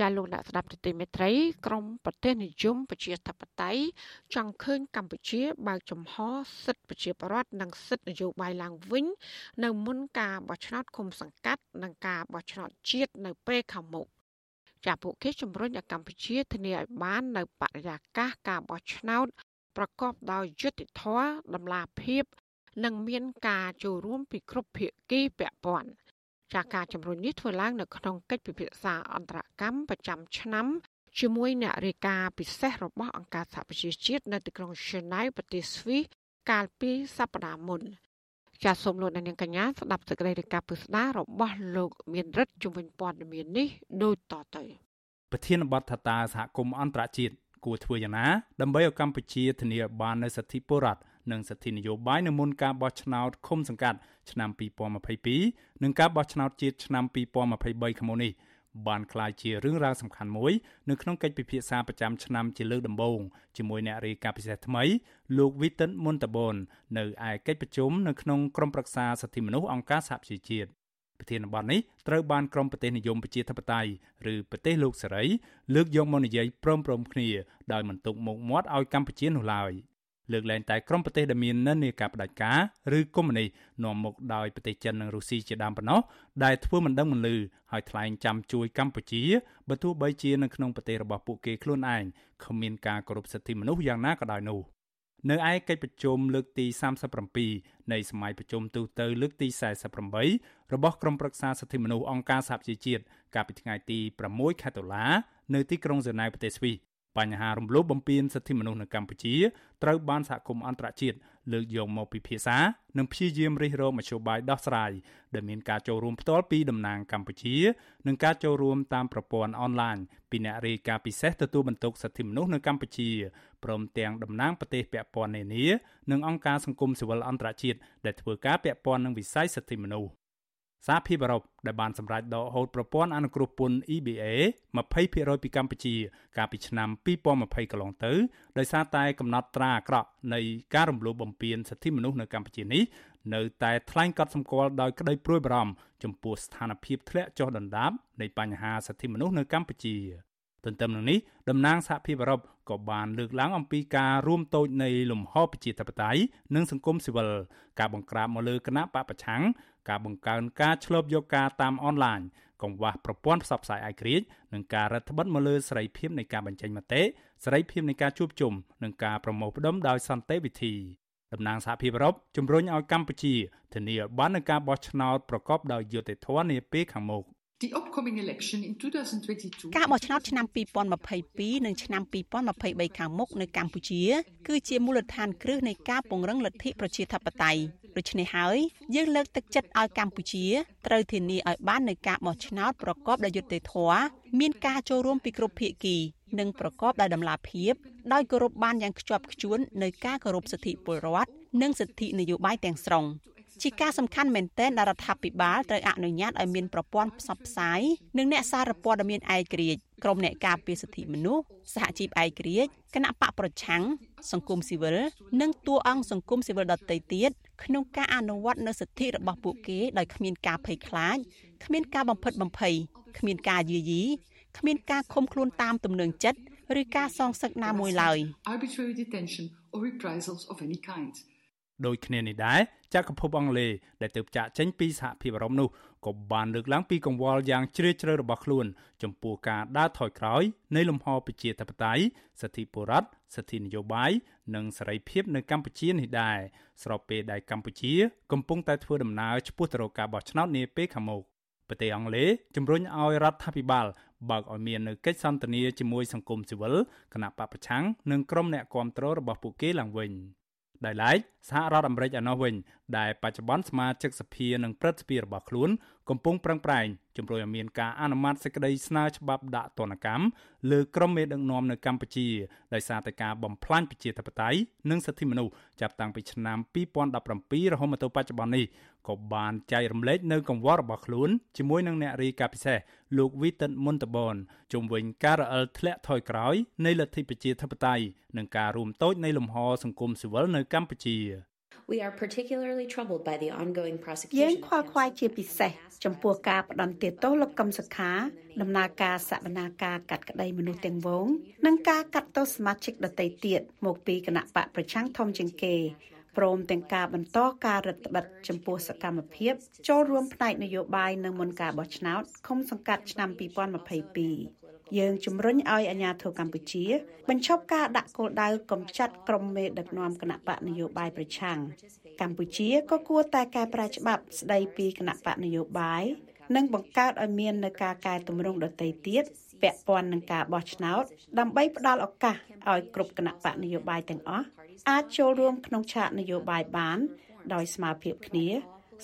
ចាលោកអ្នកស្ដាប់ទទីមេត្រីក្រមប្រទេសនិយមប្រជាធិបតេយ្យចង់ឃើញកម្ពុជាបើកចំហសិទ្ធិប្រជាប្រដ្ឋនិងសិទ្ធិនយោបាយឡើងវិញ នៅមុនការបោះឆ្នោតឃុំសង្កាត់និងការបោះឆ្នោតជាតិនៅពេលខាងមុខចាពួកគេជំរុញឲ្យកម្ពុជាធានាឲ្យបាននៅបរិយាកាសការបោះឆ្នោត ប្រកបដោយយុត្តិធម៌តម្លាភាព និងមានការចូលរួមពីគ្រប់ភាគីពាក់ព័ន្ធ ចាការជំរុញនេះធ្វើឡើងនៅក្នុងកិច្ចពិភាក្សាអន្តរកម្មប្រចាំឆ្នាំជាមួយអ្នករាយការណ៍ពិសេសរបស់អង្គការសហប្រជាជាតិនៅទីក្រុង Geneva ប្រទេសស្វីសកាលពីសប្តាហ៍មុនចាសសូមលោកអ្នកនាងកញ្ញាស្ដាប់សេចក្តីរាយការណ៍ពិស្ដាររបស់លោកមានរិទ្ធជំនាញព័ត៌មាននេះដូចតទៅប្រធានបទថាតាសហគមន៍អន្តរជាតិគួរធ្វើយ៉ាងណាដើម្បីឲ្យកម្ពុជាធានាបាននូវសិទ្ធិពលរដ្ឋ និងសិទ្ធិនយោបាយនៅមុនការបោះឆ្នោតឃុំសង្កាត់ឆ្នាំ2022និងការបោះឆ្នោតជាតិឆ្នាំ2023ខាងមុខនេះបានក្លាយជារឿងរ៉ាវសំខាន់មួយនៅក្នុងកិច្ចពិភាក្សាប្រចាំឆ្នាំជាលើកដំបូងជាមួយអ្នករាយការណ៍ពិសេសថ្មីលោក Winston Montalban នៅឯកិច្ចប្រជុំនៅក្នុងក្រុមប្រឹក្សាសិទ្ធិមនុស្សអង្គការសហប្រជាជាតិប្រធានបទនេះត្រូវបានក្រុមប្រទេសនិយមប្រជាធិបតេយ្យឬប្រទេសលោកសេរីលើកយកមកនិយាយព្រមព្រំគ្នាដោយមិនទុកមុខមាត់ឲ្យកម្ពុជានោះឡើយ។ លើកលែងតែក្រុមប្រទេសដែលមាននិន្នាការបដិការឬកុម្មុយនីសនាំមុខដោយប្រទេសចិននិងរុស្ស៊ីជាដើមប៉ុណ្ណោះដែលធ្វើមិនដឹងមិនលឺហើយថ្លែងចាំជួយកម្ពុជាបើទោះបីជានៅក្នុងប្រទេសរបស់ពួកគេខ្លួនឯងគ្មានការគោរពសិទ្ធិមនុស្សយ៉ាងណាក៏ដោយនោះនៅឯកិច្ចប្រជុំលើកទី37នៃសម័យប្រជុំទូទៅលើកទី48របស់ក្រុមប្រឹក្សាសិទ្ធិមនុស្សអង្គការសហប្រជាជាតិកាលពីថ្ងៃទី6ខែតុលានៅទីក្រុងហ្សឺណែវប្រទេសស្វីស បញ្ហារំលោភបំពានសិទ្ធិមនុស្សនៅកម្ពុជាត្រូវបានសហគមន៍អន្តរជាតិលើកយកមកពិភាក្សានិងព្យាយាមរិះរកមធ្យោបាយដោះស្រាយដែលមានការចូលរួមផ្ទាល់ពីតំណាងកម្ពុជានិងការចូលរួមតាមប្រព័ន្ធអនឡាញពីអ្នករាយការណ៍ពិសេសទទួលបន្ទុកសិទ្ធិមនុស្សនៅកម្ពុជាព្រមទាំងតំណាងប្រទេសពាក់ព័ន្ធនានានិងអង្គការសង្គមស៊ីវិលអន្តរជាតិដែលធ្វើការពាក់ព័ន្ធនឹងវិស័យសិទ្ធិមនុស្ស សហភាពអឺរ៉ុបដែលបានសម្រេចដកហូតប្រព័ន្ធអនុគ្រោះពន្ធ EBA 20%ពីកម្ពុជា កាលពីឆ្នាំ2020កន្លងទៅដោយសារតែកំណត់ត្រាអាក្រក់នៃការរំលោភបំពានសិទ្ធិមនុស្សនៅកម្ពុជានេះនៅតែថ្លែងកត់សម្គាល់ដោយក្តីព្រួយបារម្ភចំពោះស្ថានភាពធ្លាក់ចុះដុនដាបនៃបញ្ហាសិទ្ធិមនុស្សនៅកម្ពុជា ទន្ទឹមនឹងនេះតំណាងសហភាពអឺរ៉ុបក៏បានលើកឡើងអំពីការរួមតូចនៃលំហប្រជាធិបតេយ្យនិងសង្គមស៊ីវិលការបង្ក្រាបមកលើគណៈបពប្រឆាំងការបង្កើនការឆ្លប់យកការតាមអនឡាញកង្វះប្រព័ន្ធផ្សព្វផ្សាយឯករាជ្យនិងការរដ្ឋបិទមកលើសេរីភាពនៃការបញ្ចេញមតិសេរីភាពនៃការជួបជុំនិងការប្រមូលផ្ដុំដោយសន្តិវិធីតំណាងសហភាពអឺរ៉ុបជំរុញឲ្យកម្ពុជាធានាបាននូវការបោះឆ្នោតប្រកបដោយយុត្តិធម៌នាពេលខាងមុខ។ ការបោះឆ្នោតឆ្នាំ2022និងឆ្នាំ2023ខាងមុខនៅកម្ពុជា គឺជាមូលដ្ឋានគ្រឹះនៃការពង្រឹងលទ្ធិប្រជាធិបតេយ្យដូច្នេះហើយយើងលើកទឹកចិត្តឲ្យកម្ពុជាត្រូវធានាឲ្យបាននូវការបោះឆ្នោតប្រកបដោយយុត្តិធម៌មានការចូលរួមពីគ្រប់ភាគី និងប្រកបដោយតម្លាភាពដោយគោរពបានយ៉ាងខ្ជាប់ខ្ជួននៅការគោរពសិទ្ធិពលរដ្ឋនិងសិទ្ធិនយោបាយទាំងស្រុង ជាការសំខាន់មែនទែនដែលរដ្ឋាភិបាលត្រូវអនុញ្ញាតឲ្យមានប្រព័ន្ធផ្សព្វផ្សាយនិងអ្នកសារព័ត៌មានឯករាជ្យក្រុមអ្នកការពារសិទ្ធិមនុស្សសហជីពឯករាជ្យគណៈបកប្រឆាំងសង្គមស៊ីវិលនិងតួអង្គសង្គមស៊ីវិលដទៃទៀតក្នុងការអនុវត្តនូវសិទ្ធិរបស់ពួកគេដោយគ្មានការភ័យខ្លាចគ្មានការបំផិតបំភ័យគ្មានការយាយីគ្មានការឃុំខ្លួនតាមទំនឹងចិត្តឬការសងសឹកណាមួយឡើយ arbitrary detention or reprisals of any kind ដូចគ្នានេះដែរចក្រភពអង់គ្លេសដែលទើបចាក់ចេញពីសហភាពអឺរ៉ុបនោះក៏បានលើកឡើងពីកង្វល់យ៉ាងជ្រាលជ្រៅរបស់ខ្លួន ចំពោះការដើរថយក្រោយនៃលំហប្រជាធិបតេយ្យសិទ្ធិបុរដ្ឋសិទ្ធិនយោបាយនិងសេរីភាពនៅកម្ពុជានេះដែរស្របពេលដែលកម្ពុជា កំពុងតែធ្វើដំណើរឆ្ពោះទៅរកការបោះឆ្នោតនាពេលខាងមុខប្រទេសអង់គ្លេសជំរុញឲ្យរដ្ឋាភិបាលបើកឲ្យមាននៅកិច្ចសន្ទនាជាមួយសង្គមស៊ីវិលគណៈបពប្រឆាំងនិងក្រុមអ្នកគាំទ្ររបស់ពួកគេឡើងវិញ។ ដោយឡែកសហរដ្ឋអាមេរិកឯណោះវិញដែលបច្ចុប្បន្នសមាជិកសភានិងព្រឹទ្ធសភារបស់ខ្លួន កំពុងប្រឹងប្រែងជំរុញឲ្យមានការអនុម័តសេចក្តីស្នើច្បាប់ដាក់ទណ្ឌកម្មលើក្រុមមេដឹកនាំនៅកម្ពុជាដោយសារតែការបំផ្លាញប្រជាធិបតេយ្យនិងសិទ្ធិមនុស្សចាប់តាំងពីឆ្នាំ2017រហូតមកទល់បច្ចុប្បន្ននេះក៏បានចែករំលែកនៅកង្វល់របស់ខ្លួនជាមួយនឹងអ្នករាយការណ៍ពិសេសលោកវីតិនមុនតបនជុំវិញការរអិលធ្លាក់ថយក្រោយនៃលទ្ធិប្រជាធិបតេយ្យនិងការរួមតូចនៃលំហសង្គមស៊ីវិលនៅកម្ពុជា We are particularly troubled by the ongoing prosecution យើងខ្វល់ខ្វាយជាពិសេសចំពោះការផ្ដន្ទាទោសលោកកឹមសុខាដំណើរការសវនាការកាត់ក្តីមនុស្សទាំងវងនិងការកាត់ទោសសមាជិកដទៃទៀតមកពីគណៈបកប្រឆាំងធំជាងគេព្រមទាំងការបន្តការរដ្ឋបិទចំពោះសកម្មភាពចូលរួមផ្នែកនយោបាយនៅមុនការបោះឆ្នោតឃុំសង្កាត់ឆ្នាំ2022 យើងជំរុញឲ្យអាជ្ញាធរកម្ពុជា បញ្ឈប់ការដាក់គោលដៅកំចាត់ក្រុមមេដឹកនាំគណៈបកនយោបាយប្រឆាំងកម្ពុជាក៏គួរតែកែប្រែច្បាប់ស្ដីពីគណៈបកនយោបាយនិងបង្កើតឲ្យមាននៅការកែតម្រង់ដទៃទៀតពាក់ព័ន្ធនឹងការបោះឆ្នោតដើម្បីផ្ដល់ឱកាសឲ្យគ្រប់គណៈបកនយោបាយទាំងអស់អាចចូលរួមក្នុងឆាកនយោបាយបាន ដោយស្មារតីគ្នា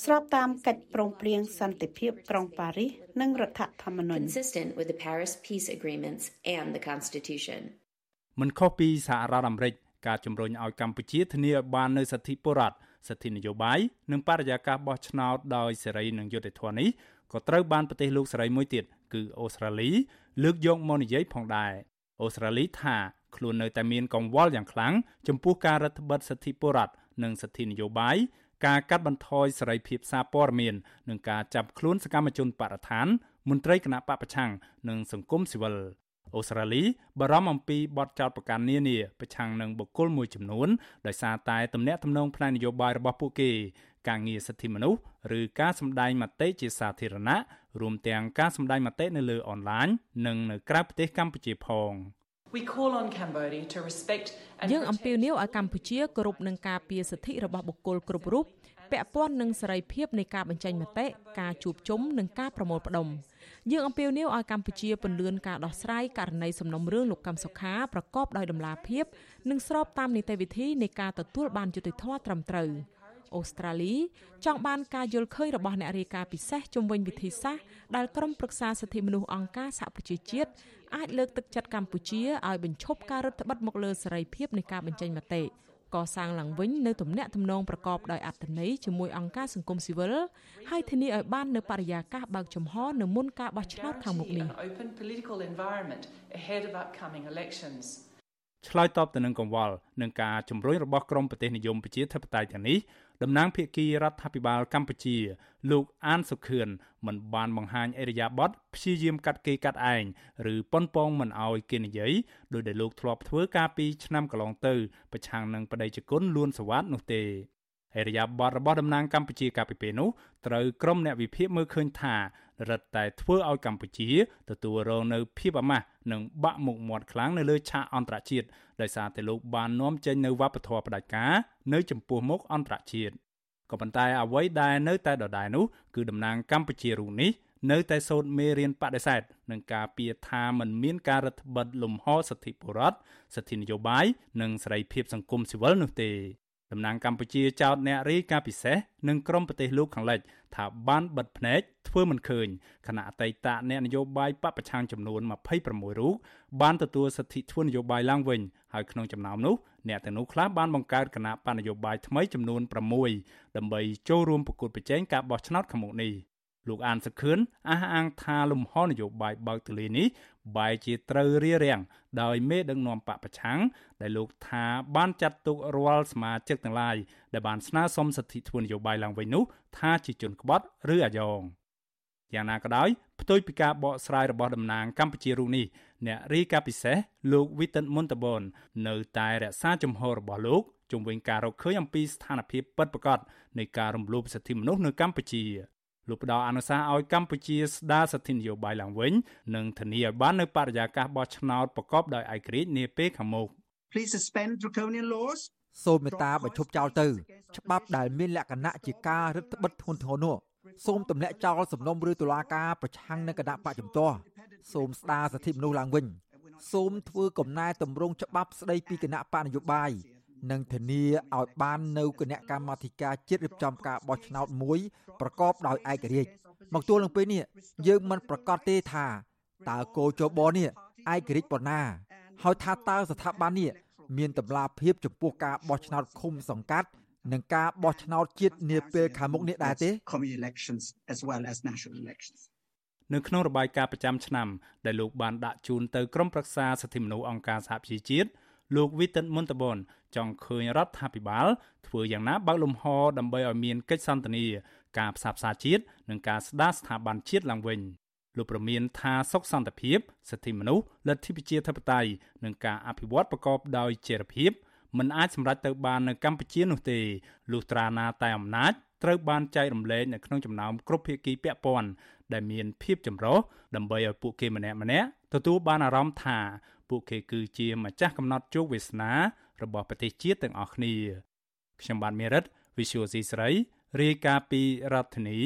ស្របតាមកិច្ចព្រមព្រៀងសន្តិភាពក្រុងប៉ារីសនិងរដ្ឋធម្មនុញ្ញ consistent with the Paris peace agreements and the constitution មិនខុសពីសហរដ្ឋអាមេរិកការជំរុញឲ្យកម្ពុជាធានាឲ្យបាននូវសិទ្ធិបុរដ្ឋសិទ្ធិនយោបាយនិងបរិយាកាសបោះឆ្នោតដោយសេរីនិងយុត្តិធម៌នេះក៏ត្រូវបានប្រទេសលោកសេរីមួយទៀតគឺអូស្ត្រាលី លើកយកមកនិយាយផងដែរអូស្ត្រាលីថាខ្លួននៅតែមានកង្វល់យ៉ាងខ្លាំងចំពោះការរដ្ឋបិទសិទ្ធិបុរដ្ឋនិងសិទ្ធិនយោបាយ ការកាត់បន្ថយសេរីភាពសារព័ត៌មាននិងការចាប់ខ្លួនសកម្មជនបរិស្ថានមន្ត្រីគណៈបពប្រឆាំងនិងសង្គមស៊ីវិលអូស្ត្រាលីបារម្ភអំពីបទចោទប្រកាន់នានាប្រឆាំងនឹងបុគ្គលមួយចំនួនដោយសារតែទំនាក់ទំនងផ្នែកនយោបាយរបស់ពួកគេការងារសិទ្ធិមនុស្សឬការសម្ដែងមតិជាសាធារណៈរួមទាំងការសម្ដែងមតិនៅលើអនឡាញនិងនៅក្រៅប្រទេសកម្ពុជាផង We call on Cambodia to respect យើងអំពាវនាវឲ្យកម្ពុជាគោរពនឹងការពារសិទ្ធិរបស់បុគ្គលគ្រប់រូបពាក់ព័ន្ធនឹងសេរីភាពនៃការបញ្ចេញមតិការជួបជុំនិងការប្រមូលផ្ដុំយើងអំពាវនាវឲ្យកម្ពុជាពន្យាការដោះស្រាយករណីសំណុំរឿងលោកកឹមសុខាប្រកបដោយតម្លាភាព និងស្របតាមនីតិវិធីនៃការទទួលបានយុត្តិធម៌ត្រឹមត្រូវ។ អូស្ត្រាលីចង់បានការយល់ឃើញរបស់អ្នករាយការណ៍ពិសេសជំវិញវិធីសាស្ត្រដែលក្រុមប្រឹក្សាសិទ្ធិមនុស្សអង្គការសហប្រជាជាតិអាចលើកទឹកចិត្តកម្ពុជាឲ្យបញ្ឈប់ការរឹតបន្តឹងមកលើសេរីភាពនៃការបញ្ចេញមតិកសាងឡើងវិញនៅទំនាក់ទំនងប្រកបដោយអត្ថន័យជាមួយអង្គការសង្គមស៊ីវិលហើយធានាឲ្យបាននៅបរិយាកាសបើកចំហនៅមុនការបោះឆ្នោតខាងមុខនេះឆ្លើយតបទៅនឹងកង្វល់នឹងការជំរុញរបស់ក្រមប្រទេសនិយមប្រជាធិបតេយ្យទាំងនេះ តំណាងភាគីរដ្ឋាភិបាលកម្ពុជា លោកអានសុខឿនមិនបានបង្ហាញអេរយាប័តព្យាយាមកាត់គេកាត់ឯងឬប៉ុនប៉ងមិនអោយគេនិយាយដោយដែលលោកធ្លាប់ធ្វើកាលពីឆ្នាំកន្លងទៅប្រឆាំងនឹងបដិជគុណលួនសវ័តនោះទេអេរយាប័តរបស់តំណាងកម្ពុជាកាលពីពេលនោះត្រូវក្រុមអ្នកវិភាគមើលឃើញថា រឹតតែធ្វើឲ្យកម្ពុជាទទួលរងនៅភាពអាម៉ាស់និងបាក់មុខមាត់ខ្លាំងនៅលើឆាកអន្តរជាតិដោយសារតែលោកបាននាំចេញនៅវប្បធម៌ផ្ដាច់ការនៅចំពោះមុខអន្តរជាតិក៏ប៉ុន្តែអ្វីដែលនៅតែដដែលនោះគឺតំណាងកម្ពុជារូបនេះនៅតែសូត្រមេរៀនបដិសេធនឹងការពៀថាมันមានការរដ្ឋបិទលំហសិទ្ធិបុរដ្ឋសិទ្ធិនយោបាយនិងសេរីភាពសង្គមស៊ីវិលនោះទេ តំណាងកម្ពុជាចោទអ្នករាយការណ៍ពិសេសនិងក្រមប្រទេសលោកខាងលិចថាបានបិទភ្នែកធ្វើមិនឃើញគណៈអតីតអ្នកនយោបាយបពប្រឆាំងចំនួន26រូបបានទទួលសិទ្ធិធ្វើនយោបាយឡើងវិញហើយក្នុងចំណោមនោះអ្នកទាំងនោះខ្លះបានបង្កើតគណៈបណ្ឌនយោបាយថ្មីចំនួន6ដើម្បីចូលរួមប្រកួតប្រជែងការបោះឆ្នោតខាងមុខនេះលោកអានសខឿនអះអាងថាលំហនយោបាយបើកទលានេះ បែរជាត្រូវរារាំងដោយមេដឹកនាំបពប្រឆាំងដែលលោកថាបានចាត់ទុករាល់សមាជិកទាំងឡាយដែលបានស្នើសុំសិទ្ធិធ្វើនយោបាយឡើងវិញនោះថាជាជនក្បត់ឬអាយ៉ងយ៉ាងណាក៏ដោយផ្ទុយពីការបកស្រាយរបស់តំណាងកម្ពុជារូបនេះអ្នករីកាពិសេសលោកវីតិនមុនតបននៅតែរក្សាជំហររបស់លោកជុំវិញការរកឃើញអំពីស្ថានភាពពិតប្រាកដនៃការរំលោភសិទ្ធិមនុស្សនៅកម្ពុជា លោកផ្ដល់អនុសាសន៍ឲ្យកម្ពុជាស្ដារសិទ្ធិនយោបាយឡើងវិញនិងធានាឲ្យបាននូវបរិយាកាសបោះឆ្នោតប្រកបដោយឯករាជ្យនាពេលខាងមុខ Please suspend draconian laws សូមមេត្តាបញ្ឈប់ចោលទៅច្បាប់ដែលមានលក្ខណៈជាការរឹតបន្តឹងធ្ងន់ធ្ងរនោះសូមទម្លាក់ចោលសំណុំឬតុលាការប្រឆាំងនឹងគណៈបកជំទាស់សូមស្ដារសិទ្ធិមនុស្សឡើងវិញ សូមធ្វើកំណែតម្រង់ច្បាប់ស្ដីពីគណៈបកនយោបាយ និងធានាឲ្យបាននៅគណៈកម្មាធិការជាតិរៀបចំការបោះឆ្នោតមួយប្រកបដោយឯករាជ្យមកទល់នឹងពេលនេះយើងមិនប្រកាសទេថាតើគោចបនេះឯករាជ្យប៉ុណ្ណាហើយថាតើស្ថាប័ននេះមានតម្លាភាពចំពោះការបោះឆ្នោតឃុំសង្កាត់និងការបោះឆ្នោតជាតិនាពេលខាងមុខនេះដែរទេនៅក្នុងរបាយការណ៍ប្រចាំឆ្នាំដែលលោកបានដាក់ជូនទៅក្រមប្រឹក្សាសិទ្ធិមនុស្សអង្គការសហប្រជាជាតិ លោកវីតិនមុនតបនចង់ឃើញរដ្ឋាភិបាលធ្វើយ៉ាងណាបើកលំហដើម្បីឲ្យមានកិច្ចសន្ទនាការផ្សះផ្សាជាតិនិងការស្ដារស្ថាប័នជាតិឡើងវិញលោកប្រមានថាសុខសន្តិភាពសិទ្ធិមនុស្សលទ្ធិប្រជាធិបតេយ្យនិងការអភិវឌ្ឍប្រកបដោយចីរភាពមិនអាចសម្រេចទៅបាននៅកម្ពុជានោះទេលុះត្រាណាតែអំណាចត្រូវបានចែករំលែកនៅក្នុងចំណោមគ្រប់ភាគីពាក់ព័ន្ធដែលមានភាពចម្រុះដើម្បីឲ្យពួកគេម្នាក់ម្នាក់ទទួលបានអារម្មណ៍ថា ពួកគេគឺជាម្ចាស់កំណត់ជោគវាសនារបស់ប្រទេសជាតិទាំងអស់គ្នាខ្ញុំបាទមេរិត Visual C ស្រីរាយការណ៍ពីរដ្ឋធានី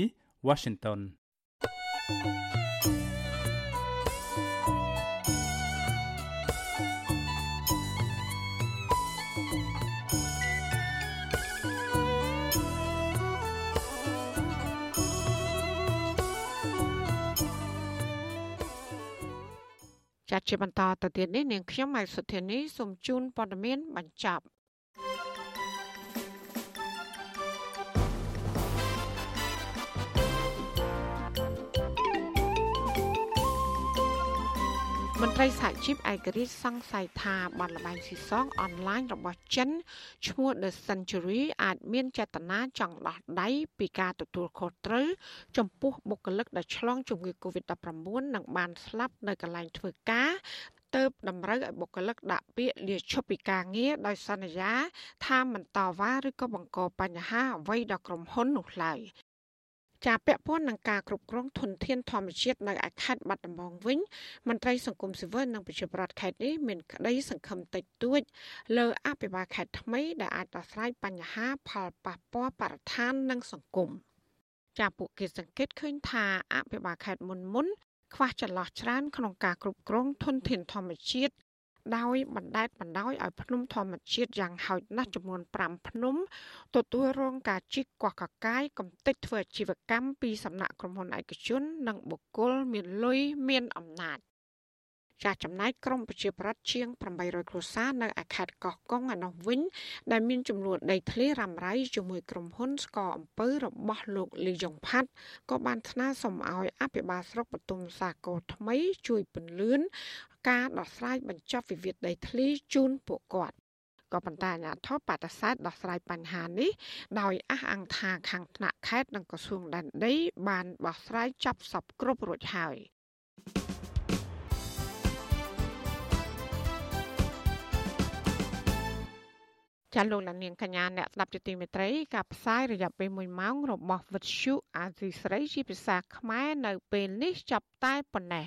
Washington thank you ចាត់ជាបន្តទៅទៀតនេះនាងខ្ញុំម៉ៃសុធានីសូមជូនព័ត៌មានបញ្ចប់ មន្ត្រីសហជីពឯករាជ្យសង្ស័យថាបទល្បែងស៊ីសងអនឡាញរបស់ចិនឈ្មោះ The Century អាចមានចេតនាចង់ដោះដៃពីការទទួលខុសត្រូវចំពោះបុគ្គលិកដែលឆ្លងជំងឺ Covid-19 និងបានស្លាប់នៅកន្លែងធ្វើការទៅតម្រូវឲ្យបុគ្គលិកដាក់ពាក្យលាឈប់ពីការងារដោយសន្យាថាមិនតវ៉ាឬក៏បង្កបញ្ហាអ្វីដល់ក្រុមហ៊ុននោះឡើយ ចាពាក់ព័ន្ធនឹងការគ្រប់គ្រងធនធានធម្មជាតិនៅឯខេត្តបាត់ដំបងវិញមន្ត្រីសង្គមស៊ីវិលនិងប្រជាប្រដ្ឋខេត្តនេះមានក្តីសង្ឃឹមតិចតួចលើអភិបាលខេត្តថ្មីដែលអាចដោះស្រាយបញ្ហាផលប៉ះពាល់បរិស្ថាននិងសង្គមចាពួកគេសង្កេតឃើញថាអភិបាលខេត្តមុនមុនខ្វះចន្លោះច្រើនក្នុងការគ្រប់គ្រងធនធានធម្មជាតិ ដោយបណ្តែតបណ្ដោយឲ្យភ្នំធម្មជាតិយ៉ាងហោចណាស់ចំនួន5ភ្នំទទួលរងការជីកកោះកកាយកំទេចធ្វើអាជីវកម្មពីសំណាក់ក្រុមហ៊ុនឯកជន និងបុគ្គលមានលុយមានអំណាចចាស់ចំណាយក្រមប្រជាប្រដ្ឋជាង800គ្រួសារនៅខេត្តកោះកុងឯនោះវិញ ដែលមានចំនួនដីធ្លីរ៉ាំរ៉ៃជាមួយក្រុមហ៊ុនស្កអំពើរបស់លោកលីយ៉ុងផាត់ក៏បានថ្នើសុំឲ្យអភិបាលស្រុកបទុមសាគរថ្មី ជួយពន្លឿន ការដោះស្រាយបញ្ចប់វិវាទដីធ្លីជូនពួកគាត់ក៏ប៉ុន្តែអាជ្ញាធរបដិសេធដោះស្រាយបញ្ហានេះដោយអះអាងថាខាងថ្នាក់ខេត្តនិងក្រសួងដែនដី បានដោះស្រាយចាប់សពគ្រប់រួចហើយចាលោកលានកញ្ញាអ្នកស្ដាប់ជាទីមេត្រីការផ្សាយរយៈពេល1ម៉ោងរបស់វិទ្យុអាស៊ីស្រីជាភាសាខ្មែរនៅពេលនេះចាប់តែប៉ុណ្ណេះ